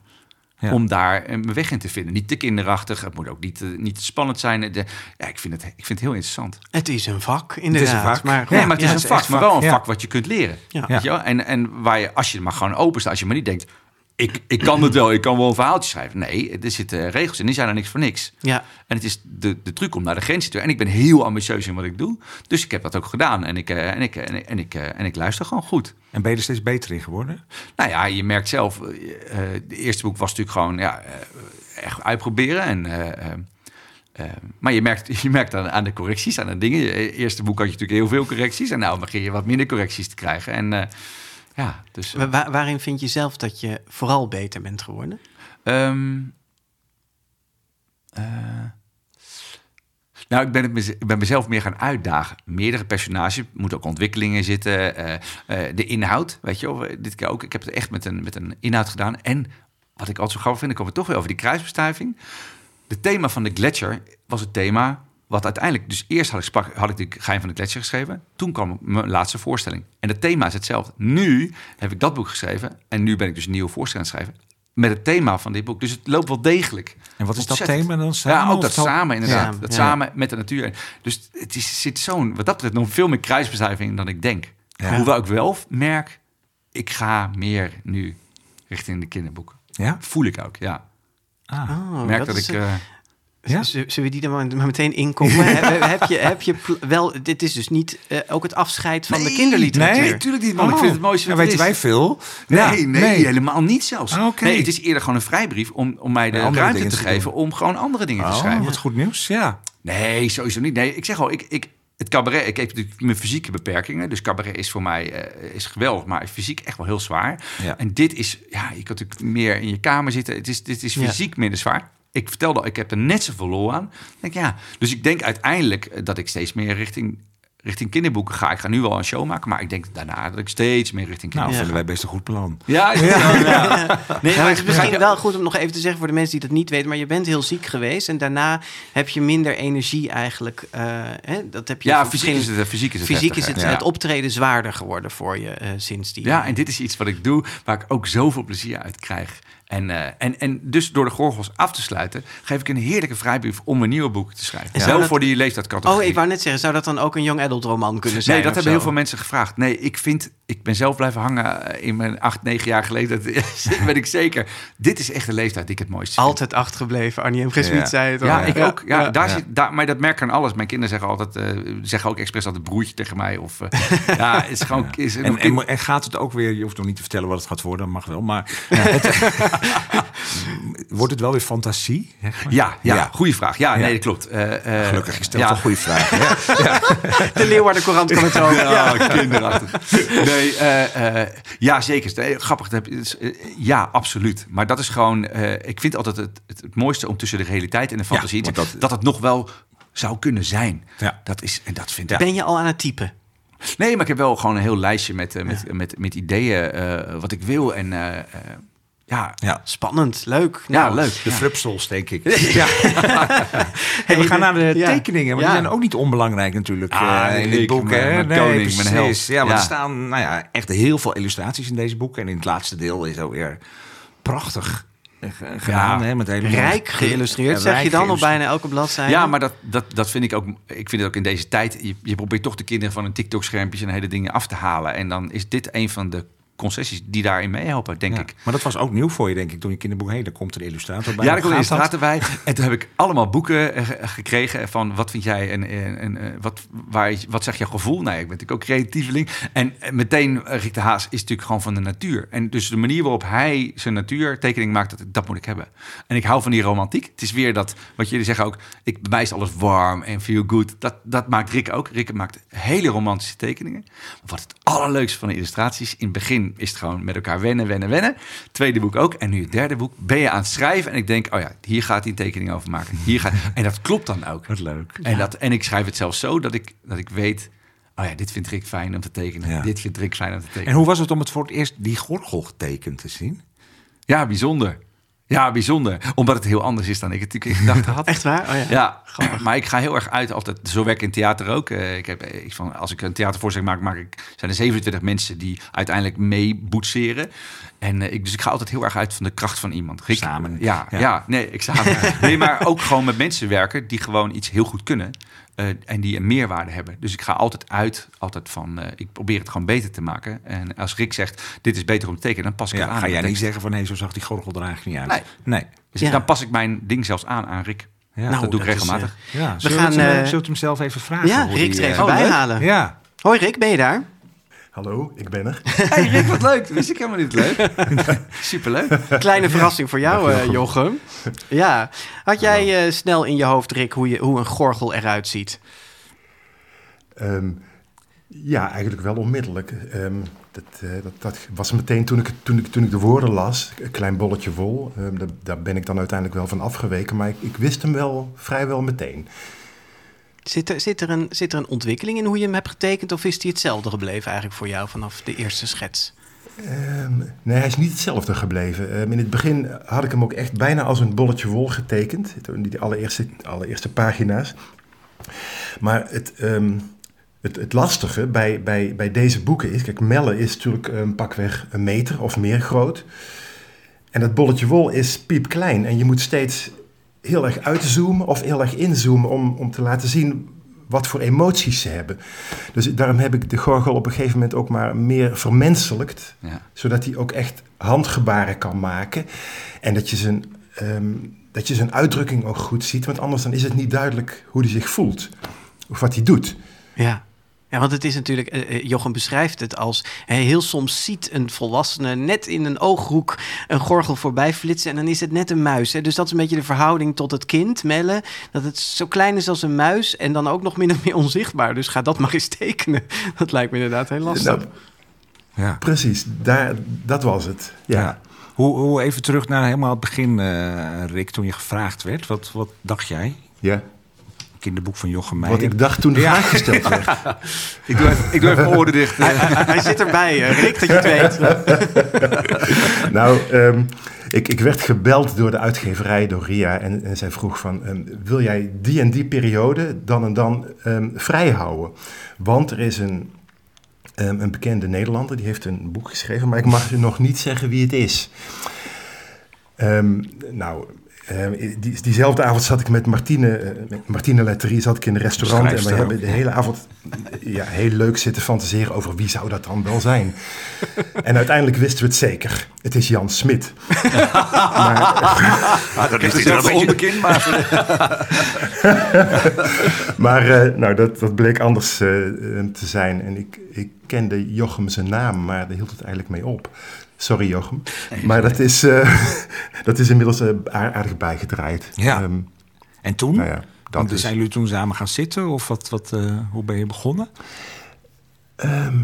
Ja. Om daar een weg in te vinden. Niet te kinderachtig. Het moet ook niet, te- niet te spannend zijn. De, ja, ik, vind het, ik vind het heel interessant. Het is een vak, inderdaad. vak. Maar, Nee, maar het is ja, een vak, maar vak, wel een ja. vak wat je kunt leren. Ja. Weet je wel? En, en waar je, als je maar gewoon open staat, als je maar niet denkt, ik, ik kan het wel, ik kan wel een verhaaltje schrijven. Nee, er zitten regels in, die zijn er niks voor niks. Ja, En het is de, de truc om naar de grens te En ik ben heel ambitieus in wat ik doe. Dus ik heb dat ook gedaan. En ik, eh, en ik, en ik, en ik, eh, en ik luister gewoon goed. En ben je er steeds beter in geworden? Nou ja, je merkt zelf. eh het eerste boek was natuurlijk gewoon ja, eh, echt uitproberen. En, eh, eh, eh, maar je merkt, [LAUGHS] je merkt aan, aan de correcties, aan de dingen. Je eerste boek had je natuurlijk heel veel correcties. En nou begin je wat minder correcties te krijgen. En eh, ja, dus... eh, Wa- wa- waarin vind je zelf dat je vooral beter bent geworden? Ehm, eh, nou, ik ben, het ik ben mezelf meer gaan uitdagen. Meerdere personages, er moeten ook ontwikkelingen zitten. eh, de inhoud, weet je wel. Dit keer ook. Ik heb het echt met een, met een inhoud gedaan. En wat ik altijd zo grappig vind, dan komen we toch weer over die kruisbestuiving. Het thema van de gletsjer was het thema wat uiteindelijk, dus eerst had ik, sprak, had ik de Geheim van de Gletsjer geschreven. Toen kwam mijn laatste voorstelling. En het thema is hetzelfde. Nu heb ik dat boek geschreven. En nu ben ik dus een nieuwe voorstelling aan het schrijven. Met het thema van dit boek. Dus het loopt wel degelijk. En wat is dat thema dan? Samen ja, ook dat samen inderdaad. Ja, dat ja. samen met de natuur. Dus het is, zit zo'n, wat dat betreft, nog veel meer kruisbestuiving in dan ik denk. Ja. Hoewel ik wel merk, ik ga meer nu richting de kinderboeken. Ja? Voel ik ook, ja. Ah. Oh, Ik merk dat, is, ik... Ja? Zullen we die er maar, meteen inkomen? heb, heb je, heb je wel, dit is dus niet eh, ook het afscheid van de kinderliteratuur. nee, natuurlijk niet, man. Ik Oh. vind het mooiste Ja, wat er weten is. wij veel? Nee, Ja, nee, helemaal niet zelfs. Ah, oké. Nee, het is eerder gewoon een vrijbrief om, om mij de Ja, ruimte te te geven doen. om gewoon andere dingen te Oh, schrijven. wat goed nieuws. Ja. Nee, sowieso niet. Nee, ik zeg al, ik, ik, het cabaret, ik heb natuurlijk mijn fysieke beperkingen. Dus cabaret is voor mij eh, is geweldig, maar fysiek echt wel heel zwaar. Ja. En dit is, ja, je kan natuurlijk meer in je kamer zitten. Het is, dit is Ja. fysiek minder zwaar. Ik vertelde al, ik heb er net zoveel lol aan. Ik Denk, ja. Dus ik denk uiteindelijk eh, dat ik steeds meer richting, richting kinderboeken ga. Ik ga nu wel een show maken, maar ik denk daarna dat ik steeds meer richting Nou, kinderboeken vinden wij best een goed plan. Ja, [LAUGHS] ja. ja. Nee, Ja, maar het is misschien wel goed om nog even te zeggen voor de mensen die dat niet weten, maar je bent heel ziek geweest en daarna heb je minder energie eigenlijk. eh, hè, dat heb je Ja, voor fysiek is het, fysiek is het Fysiek is het, het optreden zwaarder geworden voor je eh, sinds die. Ja, en dit is iets wat ik doe waar ik ook zoveel plezier uit krijg. En, eh, en, en dus door de gorgels af te sluiten, geef ik een heerlijke vrijbrief om een nieuwe boek te schrijven. Wel dat- voor die leeftijdscategorie. Oh, ik wou net zeggen, zou dat dan ook een young adult roman kunnen zijn? Nee, dat hebben zo? heel veel mensen gevraagd. Nee, ik vind, ik ben zelf blijven hangen in mijn acht, negen jaar geleden. Dat [LAUGHS] weet ik zeker. Dit is echt de leeftijd die ik het mooiste vind. Altijd achtergebleven. Arnie M. G. Smit Ja. zei het al. Ja, ik ook. Ja, Daar Ja. Zit, daar, maar dat merk ik aan alles. Mijn kinderen zeggen altijd, eh, zeggen ook expres altijd broertje tegen mij. Of, eh, [LAUGHS] ja, het is gewoon... Is, En, en, en gaat het ook weer, je hoeft nog niet te vertellen wat het gaat worden, mag wel, maar het- [LAUGHS] [LAUGHS] wordt het wel weer fantasie? zeg maar? ja, ja, Ja. goede vraag. Ja, Ja. nee, dat klopt. Eh, eh, Gelukkig, je stelt ja. toch goede vragen. [LAUGHS] Ja. De Leeuwarden Courant kan het ook. Ja, kinderachtig. Nee, eh, eh, ja, zeker. Grappig. dat heb je- ja, absoluut. Maar dat is gewoon... eh, ik vind altijd het, het, het mooiste om tussen de realiteit en de fantasie... te- dat- dat, het nog wel zou kunnen zijn. Ja. Dat is, en dat vind ik... Ben je al aan het typen? Nee, maar ik heb wel gewoon een heel lijstje met, eh, met, met, met ideeën eh, wat ik wil. En eh, eh, ja, ja. Spannend, leuk. ja, Nou, leuk. De ja. frupsels, denk ik. [LAUGHS] Ja. [LAUGHS] Hey, we gaan naar de Ja. tekeningen, maar Ja. die zijn ook niet onbelangrijk natuurlijk Ah, eh, in dit boek. mijn- hè? mijn koning, mijn held. precies. Ja, want Ja. er staan nou ja, echt heel veel illustraties in deze boek. En in het laatste deel is ook weer prachtig eh, ge- gedaan. Ja. hè, met hele Rijk geïllustreerd, Ja, zeg je dan op bijna elke bladzijde? Ja, maar dat, dat, dat vind ik ook. Ik vind het ook in deze tijd. Je, je probeert toch de kinderen van een TikTok-schermpjes en hele dingen af te halen. En dan is dit een van de concessies die daarin meehelpen, denk Ja. ik. Maar dat was ook nieuw voor je, denk ik, toen je kinderboek heen. Daar komt er een illustrator bij. Ja, daar komt een illustrator bij. [LAUGHS] En toen heb ik allemaal boeken eh, ge- gekregen van wat vind jij en, en, en eh, wat, waar, wat zegt jouw gevoel? Nou, ik ben natuurlijk ook creatieveling. En eh, meteen, Rick de Haas is natuurlijk gewoon van de natuur. En dus de manier waarop hij zijn natuurtekening maakt, dat, dat moet ik hebben. En ik hou van die romantiek. Het is weer dat, wat jullie zeggen ook, ik, bij mij is alles warm en feel good. Dat, dat maakt Rick ook. Rick maakt hele romantische tekeningen. Wat het allerleukste van de illustraties, in het begin is het gewoon met elkaar wennen, wennen, wennen. Tweede boek ook. En nu het derde boek ben je aan het schrijven. En ik denk, oh ja, hier gaat hij een tekening over maken. Hier gaat, [LAUGHS] en dat klopt dan ook. Wat leuk. En, dat, en ik schrijf het zelfs zo dat ik, dat ik weet... Oh ja, dit vindt Rick fijn om te tekenen. Ja. Dit vindt Rick fijn om te tekenen. En hoe was het om het voor het eerst die gorgel getekend te zien? Ja, bijzonder. Ja, bijzonder. Omdat het heel anders is dan ik het natuurlijk in gedachten had. [LAUGHS] Echt waar? Oh, ja. Ja, maar ik ga heel erg uit altijd. Zo werk ik in theater ook. Eh, ik heb, eh, ik van, als ik een theatervoorstelling maak, maak ik, zijn er 27 mensen die uiteindelijk mee boetseren. En eh, ik, dus ik ga altijd heel erg uit van de kracht van iemand. Samen. Ja, Ja. ja. nee, ik samen. [LAUGHS] nee, maar ook gewoon met mensen werken die gewoon iets heel goed kunnen. Eh, en die een meerwaarde hebben. Dus ik ga altijd uit, altijd van, eh, ik probeer het gewoon beter te maken. En als Rick zegt, dit is beter om te tekenen, dan pas ik het aan. ga jij Dan niet zeggen van nee, zo zag die gorgel er eigenlijk niet uit. Nee. nee. Dus Ja. dan pas ik mijn ding zelfs aan aan Rick. Ja, Nou, dat doe ik dat is, regelmatig. Ja, We zullen gaan, eh, eh, zullen we het hem zelf even vragen? Ja, Rick er even Oh, bijhalen. Ja, Hoi Rick, ben je daar? Hallo, ik ben er. [LAUGHS] Hey Rick, wat leuk. Wist ik helemaal niet leuk. [LAUGHS] Superleuk. Kleine verrassing voor jou, eh, Jochem. Ja. Had jij eh, snel in je hoofd, Rick, hoe, je, hoe een gorgel eruit ziet? Ehm, ja, eigenlijk wel onmiddellijk. Ehm, dat, eh, dat, dat was meteen toen ik, toen, ik, toen ik de woorden las, een klein bolletje vol. ehm, daar, daar ben ik dan uiteindelijk wel van afgeweken, maar ik, ik wist hem wel vrijwel meteen. Zit er, zit, er een, zit er een ontwikkeling in hoe je hem hebt getekend... of is die hetzelfde gebleven eigenlijk voor jou vanaf de eerste schets? Ehm, nee, hij is niet hetzelfde gebleven. Ehm, in het begin had ik hem ook echt bijna als een bolletje wol getekend. Die allereerste, allereerste pagina's. Maar het, ehm, het, het lastige bij, bij, bij deze boeken is... Kijk, Melle is natuurlijk een pakweg een meter of meer groot. En dat bolletje wol is piepklein. En je moet steeds heel erg uitzoomen of heel erg inzoomen... om, om te laten zien wat voor emoties ze hebben. Dus daarom heb ik de gorgel op een gegeven moment ook maar meer vermenselijkt. Ja. Zodat hij ook echt handgebaren kan maken. En dat je zijn, ehm, dat je zijn uitdrukking ook goed ziet. Want anders dan is het niet duidelijk hoe hij zich voelt. Of wat hij doet. Ja. Ja, want het is natuurlijk, eh, Jochem beschrijft het als hij heel soms ziet een volwassene net in een ooghoek een gorgel voorbij flitsen en dan is het net een muis. Hè? Dus dat is een beetje de verhouding tot het kind, Melle. Dat het zo klein is als een muis en dan ook nog min of meer onzichtbaar. Dus ga dat maar eens tekenen. [LAUGHS] Dat lijkt me inderdaad heel lastig. Nou, Ja. precies, daar, dat was het. Ja. Ja. Hoe, hoe even terug naar helemaal het begin, eh, Rick, toen je gevraagd werd. Wat, wat dacht jij? ja. Kinderboek van Jochem Wat Meijer. ik dacht toen de Ja. vraag gesteld werd. [LAUGHS] Ik doe even, ik doe even mijn oren dicht. Hij, hij- hij zit erbij, Rick, dat je het weet. [LAUGHS] Nou, ehm, ik, ik werd gebeld door de uitgeverij, door Ria. En, en zij vroeg van, ehm, wil jij die en die periode dan en dan ehm, vrijhouden? Want er is een, ehm, een bekende Nederlander, die heeft een boek geschreven. Maar ik mag u nog niet zeggen wie het is. Ehm, nou... ehm, die, diezelfde avond zat ik met Martine, eh, met Martine Letterie, zat ik in een restaurant en we hebben de hele avond ja, heel leuk zitten fantaseren over wie zou dat dan wel zijn. En uiteindelijk wisten we het zeker. Het is Jan Smit. [LAUGHS] Ah, dat is een beetje- onbekend, maar... [LAUGHS] Maar eh, nou, dat, dat bleek anders eh, eh, te zijn. En ik, ik kende Jochem zijn naam, maar daar hield het eigenlijk mee op. Sorry Jochem. Maar dat is, eh, [LAUGHS] dat is inmiddels eh, aar- aardig bijgedraaid. Ja. Ehm, En toen? nou ja, dat is. Zijn jullie toen samen gaan zitten? Of wat, wat, eh, hoe ben je begonnen? Ehm,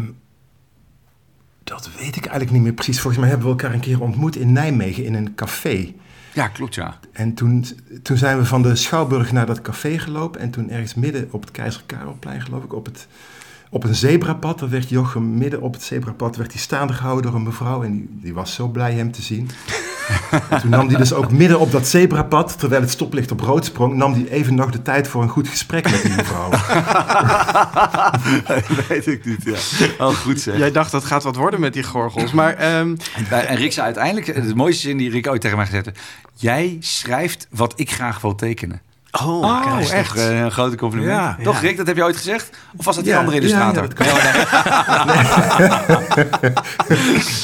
dat weet ik eigenlijk niet meer precies. Volgens mij hebben we elkaar een keer ontmoet in Nijmegen in een café. Ja, klopt, ja. En toen, toen zijn we van de Schouwburg naar dat café gelopen. En toen ergens midden op het Keizer Karelplein, geloof ik, op, het, op een zebrapad. Daar werd Jochem midden op het zebrapad werd hij staande gehouden door een mevrouw. En die, die was zo blij hem te zien. En toen nam hij dus ook midden op dat zebrapad, terwijl het stoplicht op rood sprong, nam hij even nog de tijd voor een goed gesprek met die mevrouw. [LAUGHS] weet ik niet, ja. Oh, goed zeg. Jij dacht dat gaat wat worden met die gorgels. Maar ehm, En, en Rick zei uiteindelijk, de mooiste zin die Rick ooit tegen mij gezegd heeft... Jij schrijft wat ik graag wil tekenen. Oh, Oh, kijk. Dat is echt? toch eh, een grote compliment. Ja, toch, ja. Rick? Dat heb je ooit gezegd? Of was dat die Ja, andere illustrator? ja, dat kan. [LAUGHS]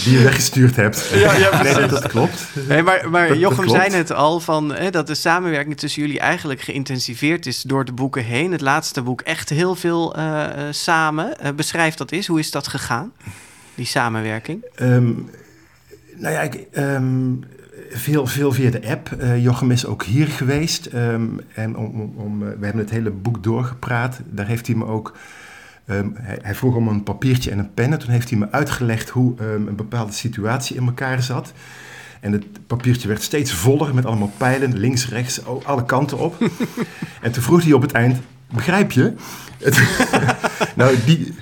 Die je weggestuurd hebt. Ja, ja, nee, dat, dat klopt. Nee, maar, maar Dat- dat Jochem klopt. zei het al van hè, dat de samenwerking tussen jullie eigenlijk geïntensiveerd is door de boeken heen. Het laatste boek echt heel veel eh, eh, samen. Eh, beschrijf dat eens. Hoe is dat gegaan? Die samenwerking. Ehm, nou ja, ik, ehm, veel, veel via de app. Eh, Jochem is ook hier geweest. ehm, en om, om, eh, we hebben het hele boek doorgepraat. Daar heeft hij me ook... ehm, hij, hij vroeg om een papiertje en een pen. En toen heeft hij me uitgelegd hoe ehm, een bepaalde situatie in elkaar zat. En het papiertje werd steeds voller met allemaal pijlen, links, rechts, alle kanten op. [LAUGHS] en toen vroeg hij op het eind, begrijp je? [LAUGHS] [LAUGHS] Nou, die,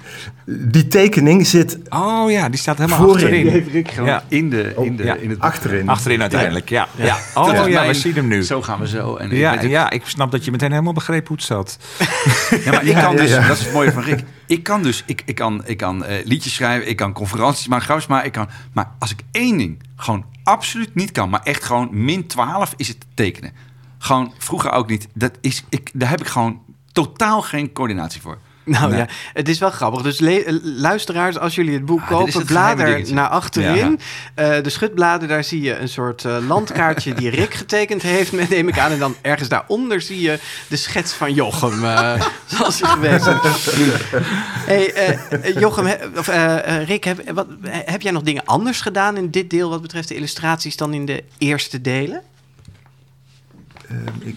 die tekening zit Oh ja, die staat helemaal Voorin. achterin. Die heeft Rick gewoon Ja. in, de, in, de, Ja. in het boek achterin. Achterin uiteindelijk, ja. ja. Oh ja, we zien hem nu. Zo gaan we zo. En ik Ja, ja, ik snap dat je meteen helemaal begreep hoe het zat. [LAUGHS] Ja, maar ik Ja, kan ja, dus, dat is het mooie van Rick. Ik kan dus, ik, ik kan, ik kan eh, liedjes schrijven, ik kan conferenties maken, grapjes maken, ik kan. Maar als ik één ding gewoon absoluut niet kan, maar echt gewoon min 12 is het tekenen. Gewoon vroeger ook niet. Dat is, ik, daar heb ik gewoon totaal geen coördinatie voor. [LAUGHS] Nou Nee. ja, het is wel grappig. Dus eh, luisteraars, als jullie het boek Ah, kopen, het blader naar achterin. Eh, de schutbladen, daar zie je een soort eh, landkaartje die [LAUGHS] Rick getekend heeft, met, [LAUGHS] neem ik aan. En dan ergens daaronder zie je de schets van Jochem, eh, zoals hij geweest is. hey, Jochem, he- of, Rick, heb, wat, heb jij nog dingen anders gedaan in dit deel wat betreft de illustraties dan in de eerste delen? Ehm, ik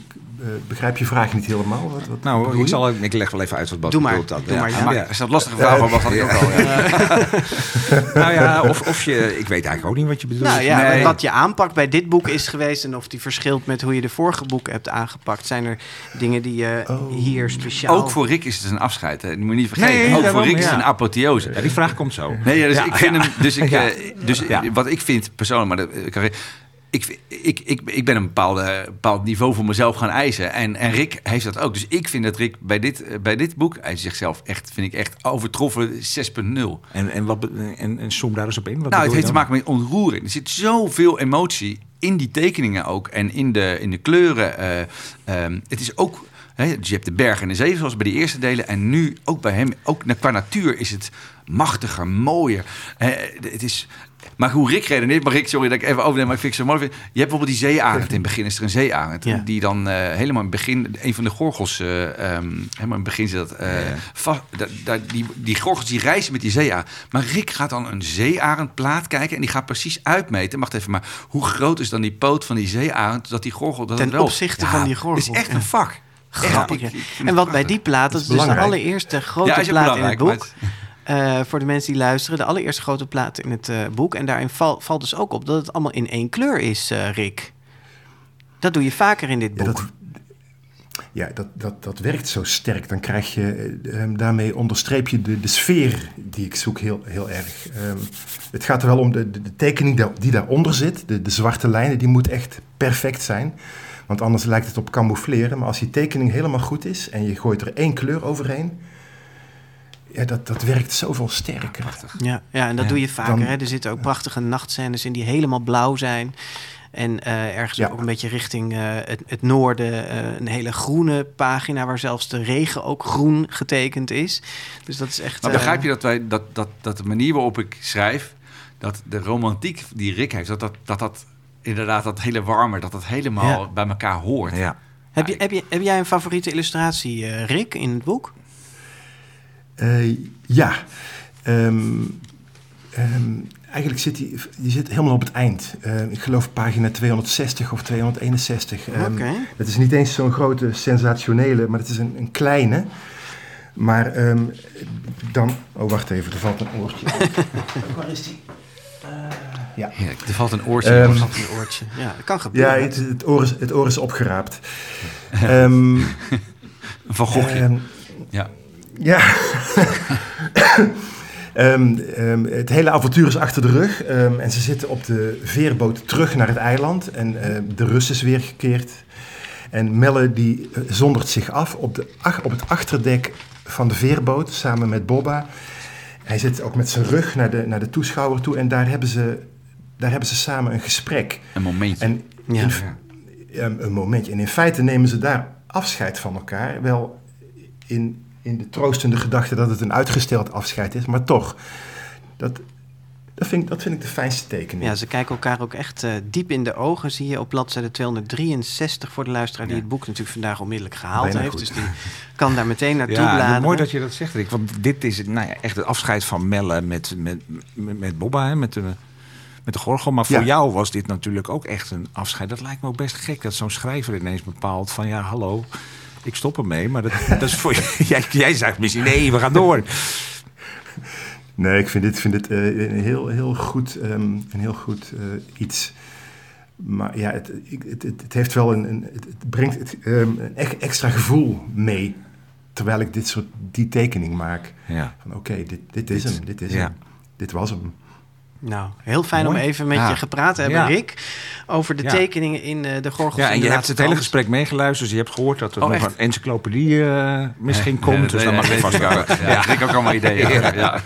begrijp je vraag niet helemaal. Wat, wat Nou, ik, je? zal, ik leg wel even uit wat Bas Doe maar, bedoelt dan. doe maar, ja. maar ja. als dat lastige vraag was, was dat ik ook al. Ja. [LAUGHS] Nou ja, of, of je... Ik weet eigenlijk ook niet wat je bedoelt. Nou ja, Nee. wat je aanpak bij dit boek is geweest en of die verschilt met hoe je de vorige boeken hebt aangepakt. Zijn er dingen die je Oh. hier speciaal... Ook voor Rick is het een afscheid. Hè. Die moet je niet vergeten. Nee, ook voor Rick is het een apotheose. Ja, die vraag komt zo. Nee, ja, dus Ja, ik vind hem. Dus, [LAUGHS] ik, Ja. eh, dus Ja. wat ik vind persoonlijk, maar dat, eh, ik- ik, ik, ik, ben een bepaalde, bepaald niveau voor mezelf gaan eisen. En, en Rick heeft dat ook. Dus ik vind dat Rick bij dit, eh, bij dit boek, hij zichzelf echt, vind ik echt overtroffen 6.0. En, en, wat, en, en zoom daar eens op in. Wat Nou, het heeft te maken met ontroering. Er zit zoveel emotie in die tekeningen ook. En in de, in de kleuren. eh, ehm, het is ook... Dus je hebt de bergen en de zee, zoals bij de eerste delen. En nu, ook bij hem, ook qua natuur is het machtiger, mooier. Eh, het is... Maar hoe Rick redeneert, maar Rick, sorry dat ik even overneem, maar ik vind het zo mooi. Je hebt bijvoorbeeld die zeearend in het begin, is er een zeearend. Ja. Die dan eh, helemaal in het begin, een van de gorgels, eh, ehm, helemaal in het begin zit dat, eh, vast, da- da- die, die gorgels die reizen met die zeearend. Maar Rick gaat dan een zeearendplaat kijken en die gaat precies uitmeten. Wacht even, maar hoe groot is dan die poot van die zeearend, dat die gorgel... Dat Ten wel, opzichte van die gorgel, Het is echt een vak. Grappig. En wat bij die plaat, dat is dus de allereerste grote plaat in het boek. Eh, voor de mensen die luisteren, de allereerste grote plaat in het eh, boek. En daarin val- valt dus ook op dat het allemaal in één kleur is, eh, Rick. Dat doe je vaker in dit Ja, boek. dat, ja, dat, dat, dat werkt zo sterk. Dan krijg je, eh, ehm, daarmee onderstreep je de, de sfeer die ik zoek heel, heel erg. Ehm, het gaat er wel om de, de, de tekening die daaronder zit. De, de zwarte lijnen, die moet echt perfect zijn. Want anders lijkt het op camoufleren. Maar als die tekening helemaal goed is en je gooit er één kleur overheen... Ja, dat, dat werkt zoveel sterker. Ja, ja en dat Ja, doe je vaker. dan- hè? Er zitten ook prachtige nachtscènes in die helemaal blauw zijn. En eh, ergens Ja. ook een beetje richting eh, het, het noorden eh, een hele groene pagina... waar zelfs de regen ook groen getekend is. Dus dat is echt... Maar begrijp je dat, wij, dat, dat, dat de manier waarop ik schrijf, dat de romantiek die Rick heeft, dat dat, dat, dat inderdaad dat hele warme, dat dat helemaal Ja. bij elkaar hoort. Ja. Heb, je, heb, je, heb jij een favoriete illustratie, eh, Rick, in het boek? Eh, ja. Ehm, ehm, eigenlijk zit die, die zit helemaal op het eind. Eh, ik geloof pagina 260 of 261. Ehm, Oké. Het is niet eens zo'n grote, sensationele, maar het is een, een kleine. Maar ehm, dan... Oh, wacht even, er valt een oortje. [LAUGHS] Waar is die? Eh, ja. Heerlijk. Er valt een oortje. Ehm, je oortje. Ja, dat kan Ja, gebeuren. het, het, oor is, het oor is opgeraapt. Ehm, [LAUGHS] een Van Gogh. ehm, ja. Ja. [LAUGHS] Ehm, ehm, het hele avontuur is achter de rug. ehm, en ze zitten op de veerboot terug naar het eiland. En ehm, de Rus is weer gekeerd. En Melle die eh, zondert zich af op, de, ach- op het achterdek van de veerboot samen met Bobba. Hij zit ook met zijn rug naar de, naar de toeschouwer toe. En daar hebben, ze, daar hebben ze samen een gesprek. Een momentje. En Ja. um, een momentje. En in feite nemen ze daar afscheid van elkaar. Wel in, in de troostende gedachte dat het een uitgesteld afscheid is, maar toch. Dat, dat, vind, ik, dat vind ik de fijnste tekening. Ja, ze kijken elkaar ook echt eh, diep in de ogen. Zie je op bladzijde 263 voor de luisteraar die Ja. het boek natuurlijk vandaag onmiddellijk gehaald Bijna heeft. goed. Dus die kan daar meteen [LAUGHS] naartoe Ja, bladeren. mooi dat je dat zegt, Rick. Want dit is nou ja, echt het afscheid van Melle met, met, met, met Bobba, hè, met, de, met de gorgel. Maar voor Ja. jou was dit natuurlijk ook echt een afscheid. Dat lijkt me ook best gek dat zo'n schrijver ineens bepaalt van... ja, hallo, ik stop ermee. Maar dat, [LAUGHS] dat is voor [LAUGHS] jij, jij zegt misschien, nee, we gaan door. Nee, ik vind dit, vind dit eh, een heel, heel goed, ehm, een heel goed eh, iets. Maar ja, het, het, het, het heeft wel een, een het, brengt het, ehm, een e- extra gevoel mee. Terwijl ik dit soort, die tekening maak. Ja. Van oké, dit, dit is hem, dit is ja. hem. Dit was hem. Nou, heel fijn Mooi. om even met Ja. je gepraat te hebben, Ja. Rick. Over de Ja. tekeningen in eh, de Gorgels. Ja, en je hebt het hele gesprek meegeluisterd. Dus je hebt gehoord dat er Oh, nog echt? een encyclopedie eh, misschien komt. dus dan mag je vast. Ja, ook allemaal ideeën. Ja. Ja.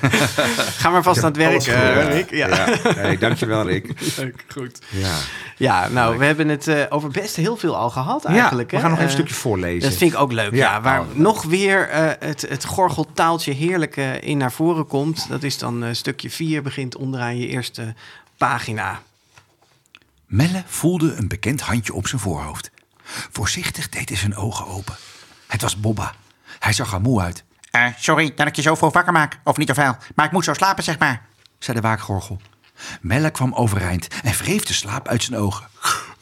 Ga maar vast Ik aan het werk, eh, Rick. Ja. Ja. Nee, dankjewel, Rick. Leuk, goed. Ja. Ja, nou, we hebben het eh, over best heel veel al gehad eigenlijk. ja, we hè? gaan nog even een stukje voorlezen. Dat vind ik ook leuk, ja. Waar Oh. nog weer eh, het, het gorgeltaaltje heerlijk in naar voren komt. Dat is dan eh, stukje 4, begint onderaan je eerste pagina. Melle voelde een bekend handje op zijn voorhoofd. Voorzichtig deed hij zijn ogen open. Het was Bobba. Hij zag er moe uit, Eh, sorry dat ik je zo vroeg wakker maak. Of niet of wel. Maar ik moet zo slapen, zeg maar. zei de waakgorgel. Melle kwam overeind en wreef de slaap uit zijn ogen.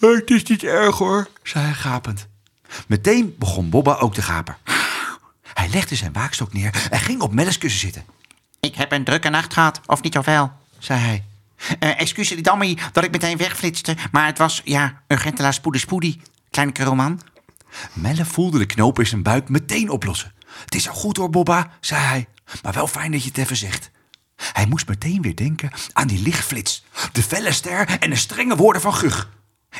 Het is niet erg hoor, zei hij gapend. Meteen begon Bobba ook te gapen. Hij legde zijn waakstok neer en ging op Melles kussen zitten. Ik heb een drukke nacht gehad. Of niet of wel. Zei hij. Excuus die Dammy dat ik meteen wegflitste. Maar het was, ja, urgentela spoedie spoedie. Kleine roman. Melle voelde de knoop in zijn buik meteen oplossen. Het is al goed hoor, Bobba, zei hij. Maar wel fijn dat je het even zegt. Hij moest meteen weer denken aan die lichtflits, de felle ster en de strenge woorden van Gug.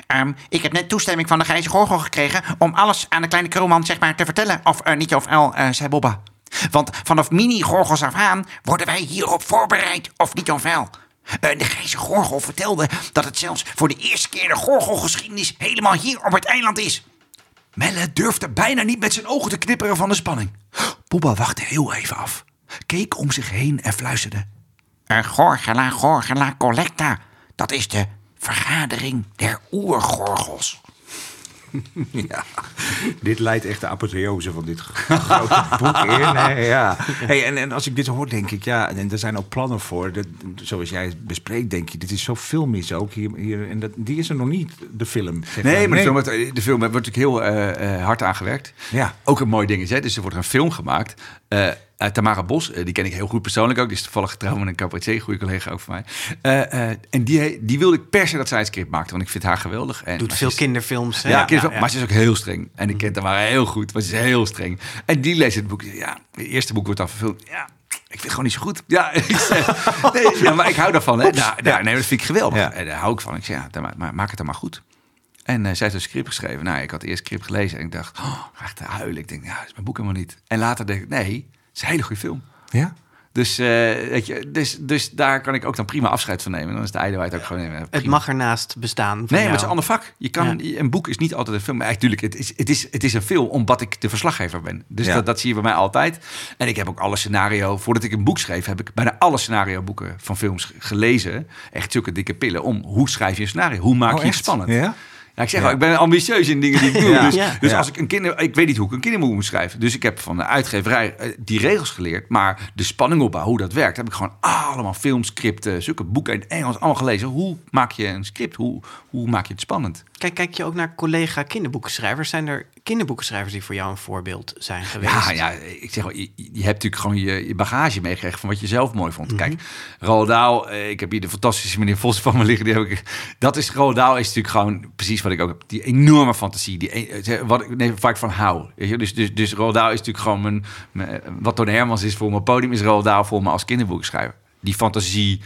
Ehm, ik heb net toestemming van de grijze gorgel gekregen om alles aan de kleine krulman zeg maar te vertellen. Of eh, niet of el, eh, zei Bobba. Want vanaf mini-gorgels af aan worden wij hierop voorbereid, of niet of wel. Eh, de grijze gorgel vertelde dat het zelfs voor de eerste keer de gorgelgeschiedenis helemaal hier op het eiland is. Melle durfde bijna niet met zijn ogen te knipperen van de spanning. Bobba wachtte heel even af, keek om zich heen en fluisterde. Uh, gorgela, gorgela, collecta. Dat is de vergadering der oergorgels. [LAUGHS] Ja, dit leidt echt de apotheose van dit [LAUGHS] grote boek in. Ja. Hey, en, en als ik dit hoor, denk ik, ja, en er zijn ook plannen voor. Dat, zoals jij het bespreekt, denk je, dit is zo filmisch ook hier. hier en dat, die is er nog niet, de film. zeg Nee, maar de film, wordt- de film wordt natuurlijk heel eh, eh, hard aangewerkt. Ja. Ook een mooi ding is, hè? dus er wordt een film gemaakt. eh uit Tamara Bos, eh, die ken ik heel goed persoonlijk ook. Die is toevallig getrouwd met een cabaretier, goede collega ook van mij. Eh, eh, en die, die wilde ik per se dat zij het script maakte, want ik vind haar geweldig. En, Doet veel is- kinderfilms. Ja, kinderfilm, maar ze is ook heel streng. En ik ken Tamara heel goed, maar ze is heel streng. En die leest het boek. Ja, het eerste boek wordt dan verfilmd. Ja, ik vind het gewoon niet zo goed. Ja, [LAUGHS] ik zeg, nee, ja maar ik hou daarvan. Hè. Nou, nou, nee, dat vind ik geweldig. En daar hou ik van. Ik zeg, ja, dan maar maak het dan maar goed. En eh, zij heeft een script geschreven. Nou, ik had eerst script gelezen en ik dacht, oh, ga ik te huilen. Ik denk, ja, dat is mijn boek helemaal niet. En later denk ik, nee, het is een hele goede film. Ja? Dus, weet je, dus, dus daar kan ik ook dan prima afscheid van nemen. Dan is de ijdelheid ook gewoon... eh, Het prima. mag ernaast bestaan. van Nee, maar het is een ander vak. Je kan, Een boek is niet altijd een film. Maar Natuurlijk, het is, het, is, het is een film omdat ik de verslaggever ben. Dus Ja. dat, dat zie je bij mij altijd. En ik heb ook alle scenario... Voordat ik een boek schreef, heb ik bijna alle scenario boeken van films gelezen. Echt zulke dikke pillen om hoe schrijf je een scenario? Hoe maak Oh, je het spannend? Ja? Ja, ik zeg ik ben ambitieus in dingen die ik doe. Dus, dus als ik een kinder... Ik weet niet hoe ik een kinderboek moet schrijven. Dus ik heb van de uitgeverij eh, die regels geleerd. Maar de spanning opbouw, hoe dat werkt... heb ik gewoon allemaal filmscripten, zulke boeken in het Engels allemaal gelezen. Hoe maak je een script? Hoe, hoe maak je het spannend? Kijk, kijk je ook naar collega kinderboekenschrijvers? Zijn er kinderboekenschrijvers die voor jou een voorbeeld zijn geweest? Ja, ja, ik zeg wel, je, je hebt natuurlijk gewoon je, je bagage meegekregen van wat je zelf mooi vond. Kijk, Roald Dahl, eh, ik heb hier de fantastische meneer Vos van me liggen. Die heb ik, dat is, Roald Dahl is natuurlijk gewoon precies wat ik ook heb. Die enorme fantasie, die, e- wat ik nee, waar ik van hou. Weet je? Dus, dus, dus Roald Dahl is natuurlijk gewoon mijn, mijn- wat Toon Hermans is voor mijn podium, is Roald Dahl voor me als kinderboekenschrijver. Die fantasie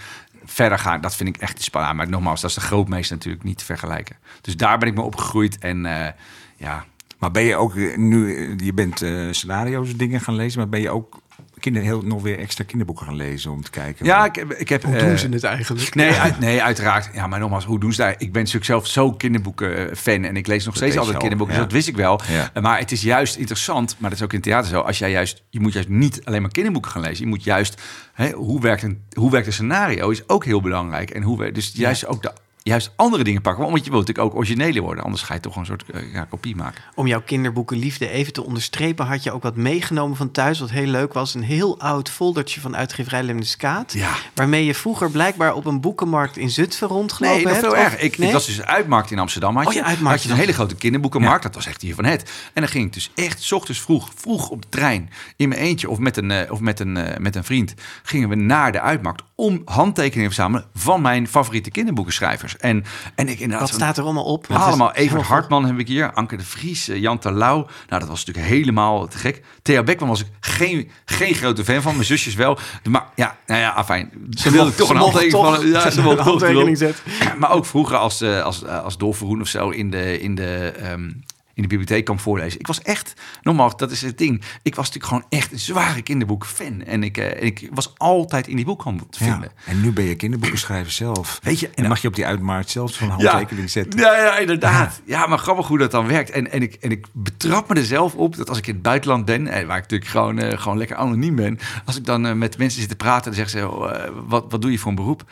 verder gaan, dat vind ik echt spannend. Maar nogmaals, dat is de grootmeester natuurlijk niet te vergelijken. Dus daar ben ik me opgegroeid en eh, ja... Maar ben je ook eh, nu, eh, je bent eh, scenario's dingen gaan lezen, maar ben je ook kinderen heel nog weer extra kinderboeken gaan lezen om te kijken? Ja, ik heb... Ik heb Hoe eh, doen ze het eigenlijk? Nee, uit- nee, uiteraard. Ja, maar nogmaals, hoe doen ze daar? Ik ben natuurlijk zelf zo kinderboeken-fan en ik lees nog steeds weet je altijd al, kinderboeken, ja. dus dat wist ik wel. Ja. Eh, Maar het is juist interessant, maar dat is ook in theater zo. Als jij juist, je moet juist niet alleen maar kinderboeken gaan lezen. Je moet juist, hè, hoe, werkt een, hoe werkt een scenario is ook heel belangrijk. En hoe we, dus juist ook de juist andere dingen pakken. Want je wilt natuurlijk ook originele worden. Anders ga je toch een soort eh, ja, kopie maken. Om jouw kinderboekenliefde even te onderstrepen, had je ook wat meegenomen van thuis, wat heel leuk was. Een heel oud foldertje van uitgeverij Lemniskaat. Ja. Waarmee je vroeger blijkbaar op een boekenmarkt in Zutphen rondgelopen Nee, nog hebt. veel of- erger. Ik, nee? ik was dus een uitmarkt in Amsterdam. Had Oh je, ja, uitmarkt. had je een hele grote kinderboekenmarkt. Dat was echt hier van het. En dan ging ik dus echt 's ochtends vroeg, vroeg op de trein in mijn eentje of met een, eh, of met een, eh, met een vriend gingen we naar de uitmarkt om handtekeningen te verzamelen van mijn favoriete kinderboekenschrijvers. En, en ik inderdaad Wat staat er allemaal op? Het Allemaal. Evert Hartman heb ik hier. Anke de Vries, eh, Jan Terlouw. Nou, dat was natuurlijk helemaal te gek. Thea Beckman was ik geen, geen grote fan van. Mijn zusjes wel. Maar ja, nou ja, afijn. Ze wilde toch een handtekening van. Ja, ze een mocht toch handtekening zetten. Maar ook vroeger als, eh, als, eh, als Dolf of zo in de, in de, ehm, in de bibliotheek kwam voorlezen. Ik was echt, nogmaals, dat is het ding. Ik was natuurlijk gewoon echt een zware kinderboek-fan. En ik, eh, ik was altijd in die boekhandel te Ja. vinden. En nu ben je kinderboekenschrijver zelf. Weet je, en dan mag je op die uitmarkt zelf zo'n handtekening zetten. Ja, ja, inderdaad. Ja, maar grappig hoe dat dan werkt. En, en, ik, en ik betrap me er zelf op dat als ik in het buitenland ben, en waar ik natuurlijk gewoon, eh, gewoon lekker anoniem ben, als ik dan eh, met mensen zit te praten, dan zeggen ze, oh, eh, wat, wat doe je voor een beroep?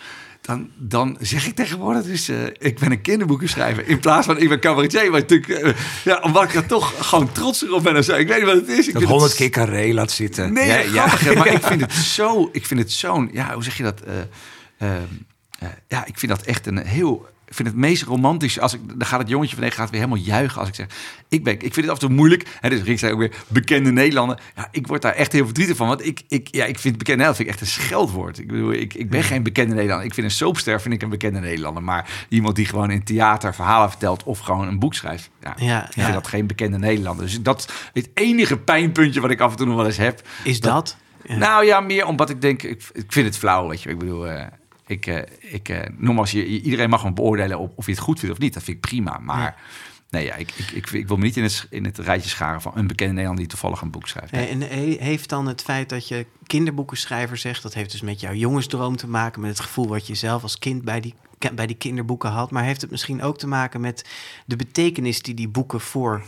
Dan, dan zeg ik tegenwoordig dus, eh, ik ben een kinderboekenschrijver. In plaats van, ik ben cabaretier. Maar natuurlijk, eh, ja, omdat ik er toch gewoon trots op ben of zo. Ik weet niet wat het is. Ik Dat honderd het keer carré laat zitten. Nee, ja, ja, grappig, maar [LAUGHS] ik vind het zo, ik vind het zo'n, ja, hoe zeg je dat? Eh, eh, eh, ja, ik vind dat echt een heel, ik vind het meest romantisch. Als ik, dan gaat het jongetje van nee, gaat weer helemaal juichen als ik zeg, ik ben, ik vind het af en toe moeilijk. Hè, dus Rick zei ook weer bekende Nederlander. Ja, ik word daar echt heel verdrietig van, want ik, ik, ja, ik vind bekende Nederlander vind ik echt een scheldwoord. Ik bedoel, ik, ik ben geen bekende Nederlander. Ik vind een soapster vind ik een bekende Nederlander, maar iemand die gewoon in theater verhalen vertelt of gewoon een boek schrijft, ja, Ja, ik ja. vind dat geen bekende Nederlander. Dus dat is het enige pijnpuntje wat ik af en toe nog wel eens heb. Is dat? Nou ja, meer omdat ik denk, ik, ik vind het flauw, weet je. Ik bedoel, eh, ik, eh, ik eh, nogmaals, je, iedereen mag me beoordelen op of je het goed vindt of niet. Dat vind ik prima. Maar nee, ja, ik, ik, ik, ik wil me niet in het, in het rijtje scharen van een bekende Nederlander die toevallig een boek schrijft. Eh, En he- heeft dan het feit dat je kinderboekenschrijver zegt, dat heeft dus met jouw jongensdroom te maken, met het gevoel wat je zelf als kind bij die, bij die kinderboeken had, maar heeft het misschien ook te maken met de betekenis die die boeken voor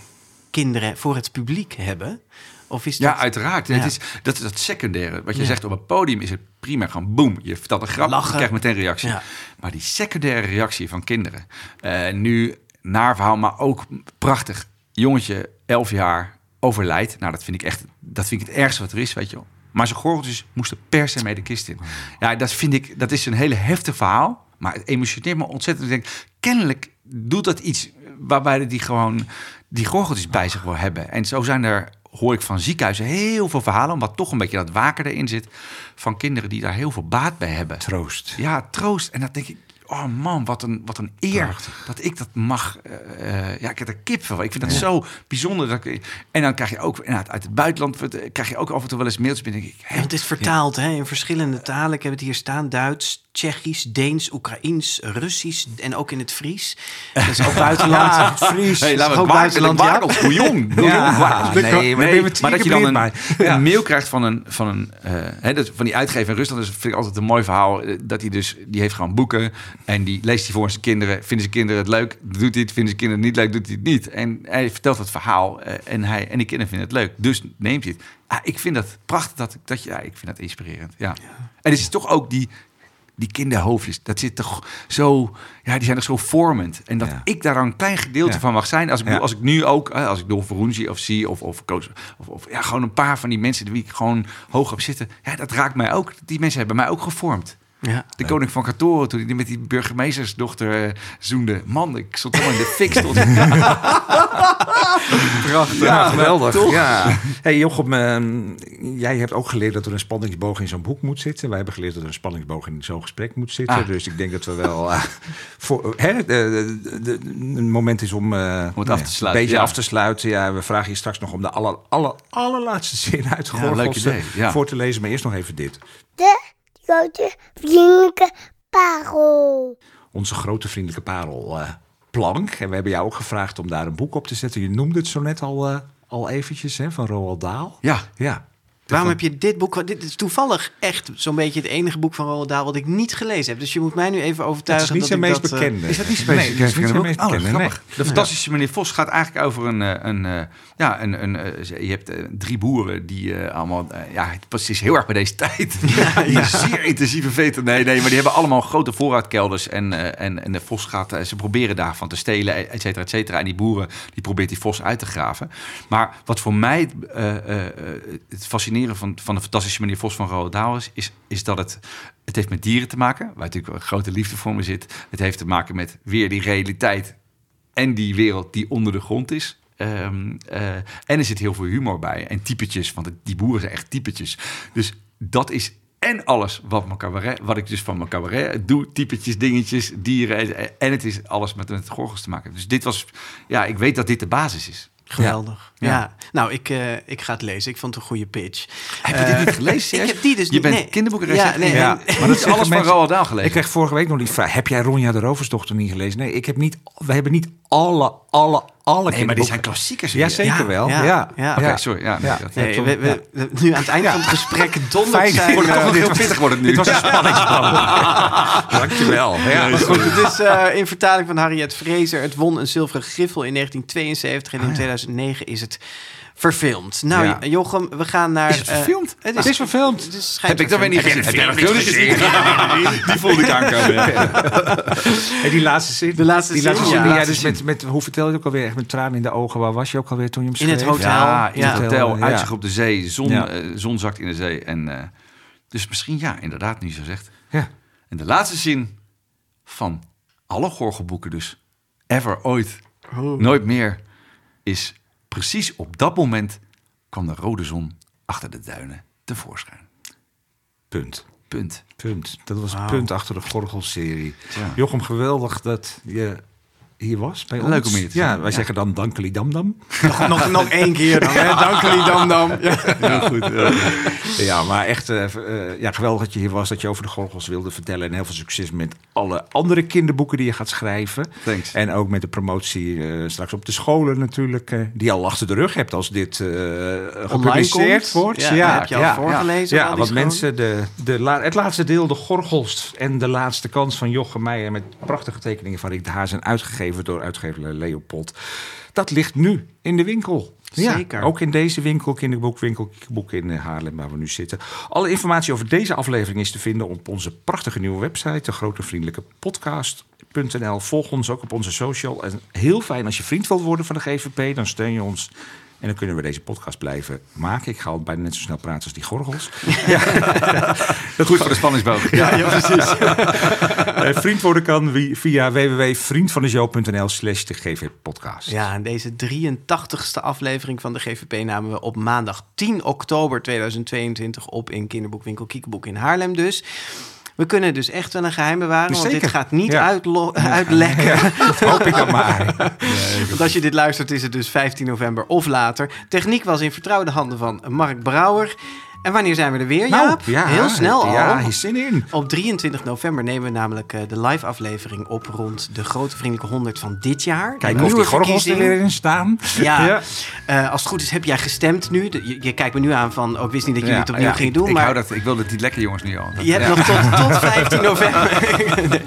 kinderen, voor het publiek hebben? Of is dat... Ja, uiteraard. Ja. Het is, dat is dat secundaire. Wat je Ja. zegt op een podium is het prima. Gewoon boem. Je vertelt een grap, Lachen. je krijgt meteen reactie. Ja. Maar die secundaire reactie van kinderen. eh, nu, naar verhaal, maar ook prachtig. Jongetje, 11 jaar, overlijdt. Nou, dat vind ik echt dat vind ik het ergste wat er is, weet je wel. Maar zijn gorgeltjes moesten per se mee de kist in. Ja, dat vind ik, dat is een hele heftig verhaal. Maar het emotioneert me ontzettend. Ik denk, kennelijk doet dat iets waarbij die gewoon die gorgeltjes bij zich wil hebben. En zo zijn er, hoor ik van ziekenhuizen, heel veel verhalen... omdat toch een beetje dat waken erin zit... van kinderen die daar heel veel baat bij hebben. Troost. Ja, troost. En dan denk ik, oh man, wat een, wat een eer dat ik dat mag. eh, eh, ja, ik heb er kip van. Ik vind dat zo bijzonder. Dat ik, en dan krijg je ook uit het buitenland krijg je ook af en toe wel eens mailtjes binnen. Denk ik, Ja, het is vertaald hè, in verschillende talen. Ik heb het hier staan: Duits, Tsjechisch, Deens, Oekraïens, Russisch en ook in het Fries. [LAUGHS] Dat is ook buitenland. Ja, Fries. Hey, ook buitenland, ja. Ja, nee, maar dat je dan een. Ja. mail krijgt van een, van een eh, hè, dat, van die uitgever in Rusland. Dat vind ik altijd een mooi verhaal. eh, Dat hij dus, die heeft gewoon boeken en die leest hij voor zijn kinderen. Vinden zijn kinderen het leuk? Doet hij het? Vinden zijn kinderen het niet leuk? Doet hij het niet? En hij vertelt het verhaal eh, en hij en die kinderen vinden het leuk. Dus neemt hij het. Ah, ik vind dat prachtig. Dat, dat, je- ja, ik vind dat inspirerend. Ja. En het is toch ook die die kinderhoofdjes, dat zit toch zo, ja, die zijn toch zo vormend. En dat Ja. ik daar een klein gedeelte Ja. van mag zijn. Als ik, Ja. als ik nu ook, als ik Dolf Verhoen zie of zie, of, of, coach, of, of ja, gewoon een paar van die mensen die ik gewoon hoog heb zitten. Ja, dat raakt mij ook. Die mensen hebben mij ook gevormd. Ja. De koning van Katoren, toen hij met die burgemeestersdochter eh, zoende. Man, ik stond helemaal in de fik. Stond. [LAUGHS] Prachtig. Ja, geweldig. Ja. Hey Jochem, ehm, jij hebt ook geleerd dat er een spanningsboog in zo'n boek moet zitten. Wij hebben geleerd dat er een spanningsboog in zo'n gesprek moet zitten. Ah. Dus ik denk dat we wel voor, hè, de, de, de- een moment is om, eh, Om het af te sluiten, Een beetje ja. af te sluiten. Ja, we vragen je straks nog om de aller, aller, allerlaatste zin uit de ja. voor te lezen. Maar eerst nog even dit. De grote vriendelijke parel. Onze grote vriendelijke parel eh, Plank. En we hebben jou ook gevraagd om daar een boek op te zetten. Je noemde het zo net al, eh, al eventjes, hè, van Roald Dahl. Ja, Ja. Waarom heb je dit boek... Dit is toevallig echt zo'n beetje het enige boek van Roald Dahl... wat ik niet gelezen heb. Dus je moet mij nu even Het overtuigen... is niet zijn dat meest dat, eh, bekende. Is dat niet Nee, specifiek? het is niet zijn meest Oh, bekende. nee. De fantastische meneer Vos gaat eigenlijk over een... eh, een eh, ja, een, een, je hebt drie boeren die allemaal... ja, het past- is heel erg bij deze tijd. [LAUGHS] die zeer intensieve veten. Nee, nee, maar die hebben allemaal grote voorraadkelders. En, en, en de Vos gaat... ze proberen daarvan te stelen, et cetera, et cetera. En die boeren, die probeert die Vos uit te graven. Maar wat voor mij eh, eh, eh, het fascineren van, van de fantastische meneer Vos van Dahl is... is, dat het... Het heeft met dieren te maken, waar natuurlijk een grote liefde voor me zit. Het heeft te maken met weer die realiteit en die wereld die onder de grond is. Ehm, eh, en er zit heel veel humor bij. En typetjes, want het- die boeren zijn echt typetjes. Dus dat is en alles wat, mijn cabaret, wat ik dus van mijn cabaret doe. Typetjes, dingetjes, dieren. En- het is alles met, met gorgels te maken. Dus dit was... Ja, ik weet dat dit de basis is. Geweldig. Ja. Ja. Nou, ik, eh, ik ga het lezen. Ik vond het een goede pitch. Heb je dit niet gelezen? [LAUGHS] ik heb die dus Je niet- bent nee. kinderboekenrecensent. Ja, nee, Ja, nee. maar dat zeggen alles van mensen- Roald Dahl gelezen. Ik kreeg vorige week nog die vraag: heb jij Ronja de Roversdochter niet gelezen? Nee, ik heb niet. We hebben niet alle, alle, alle. Nee, maar dit zijn klassiekers. Ja, zeker Ja, wel. ja, Ja, ja. Oké, sorry. Ja, nee, Ja. dat- Nee, Ja, we, we- we- nu aan het einde van het gesprek [LAUGHS] dondert Fijn. zijn... Wordt eh, toch nog heel pittig wordt het nu. [LAUGHS] Dit was een spanningsboog. [LAUGHS] Dankjewel. Ja, Maar goed, het is eh, in vertaling van Harriet Fraser. Het won een zilveren griffel in 1972 en in 2009 is het verfilmd. Nou, Ja. Jochem, we gaan naar... Is het eh, verfilmd? het Het is verfilmd. Het is, schijnt Heb ik dan weer niet gezien? Heb jij nog gezien? Die voelde ik aankomen. [LAUGHS] En die laatste zin. De laatste die zin, laatste ja. die jij Laatste dus met, met, hoe vertel je het ook alweer? Echt met tranen in de ogen. Waar was je ook alweer toen je hem In het schreef? hotel. Ja, in Ja. het hotel, Ja. uitzicht op de zee, zon, Ja. eh, zon zakt in de zee. En, eh, dus misschien ja, inderdaad, nu zo zegt. Ja. En de laatste zin van alle gorgelboeken dus, ever, ooit, nooit meer, is precies op dat moment kwam de rode zon achter de duinen tevoorschijn. Punt. Punt. Punt. Dat was Wauw. punt achter de Gorgel-serie. Ja. Jochem, geweldig dat je hier was bij Leuk ons. om hier te Ja, zijn, wij ja. zeggen dan dankeli damdam. nog, nog, nog één keer dan, hè? Jullie, Dam Dam. Ja. Heel goed. ja, maar echt eh, eh, ja, geweldig dat je hier was, dat je over de gorgels wilde vertellen. En heel veel succes met alle andere kinderboeken die je gaat schrijven. Thanks. En ook met de promotie eh, straks op de scholen natuurlijk, eh, die al achter de rug hebt als dit eh gepubliceerd wordt. Ja, heb je al voorgelezen, Ja, al die want scholen? mensen, de, de la- het laatste deel, de gorgels en de laatste kans van Jochem Meijer met prachtige tekeningen van Rick de Haas en uitgegeven door uitgever Leopold. Dat ligt nu in de winkel. Ja, ook in deze winkel, kinderboekwinkel, boek in eh, Haarlem, waar we nu zitten. Alle informatie over deze aflevering is te vinden op onze prachtige nieuwe website, de grote vriendelijke podcast.nl. Volg ons ook op onze social. En heel fijn als je vriend wilt worden van de GVP, dan steun je ons. En dan kunnen we deze podcast blijven maken. Ik ga al bijna net zo snel praten als die gorgels. [LAUGHS] Goed voor de spanningsboog. [LAUGHS] Ja, ja precies. [LAUGHS] Eh, vriend worden kan via www.vriendvandeshow.nl slash de GV podcast. Ja, en deze 83ste aflevering van de GVP namen we op maandag 10 oktober 2022 op in kinderboekwinkel Kiekeboek in Haarlem dus. We kunnen dus echt wel een geheim bewaren, want dit gaat niet Ja. uitlo- uitlekken. Hoop ik dan maar. [LAUGHS] Want als je dit luistert is het dus 15 november of later. Techniek was in vertrouwde handen van Mark Brouwer. En wanneer zijn we er weer, Jaap? ja, Heel snel al. Ja, hier zin in. Op 23 november nemen we namelijk eh, de live aflevering op rond de grote vriendelijke 100 van dit jaar. Kijken De of die gorgels er weer in staan. Ja, Ja. Eh, als het goed is heb jij gestemd nu. De- je, je kijkt me nu aan van, oh, ik wist niet dat jullie het opnieuw gingen doen. Ik, maar hou dat, ik wil dat niet lekker, jongens, nu al. je hebt nog tot, [LAUGHS] tot 15 november. [LAUGHS]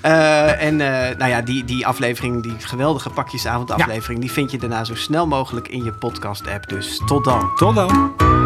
Eh, en nou ja, die, die aflevering, die geweldige pakjesavond aflevering, die vind je daarna zo snel mogelijk in je podcast app. Dus tot dan. Tot dan.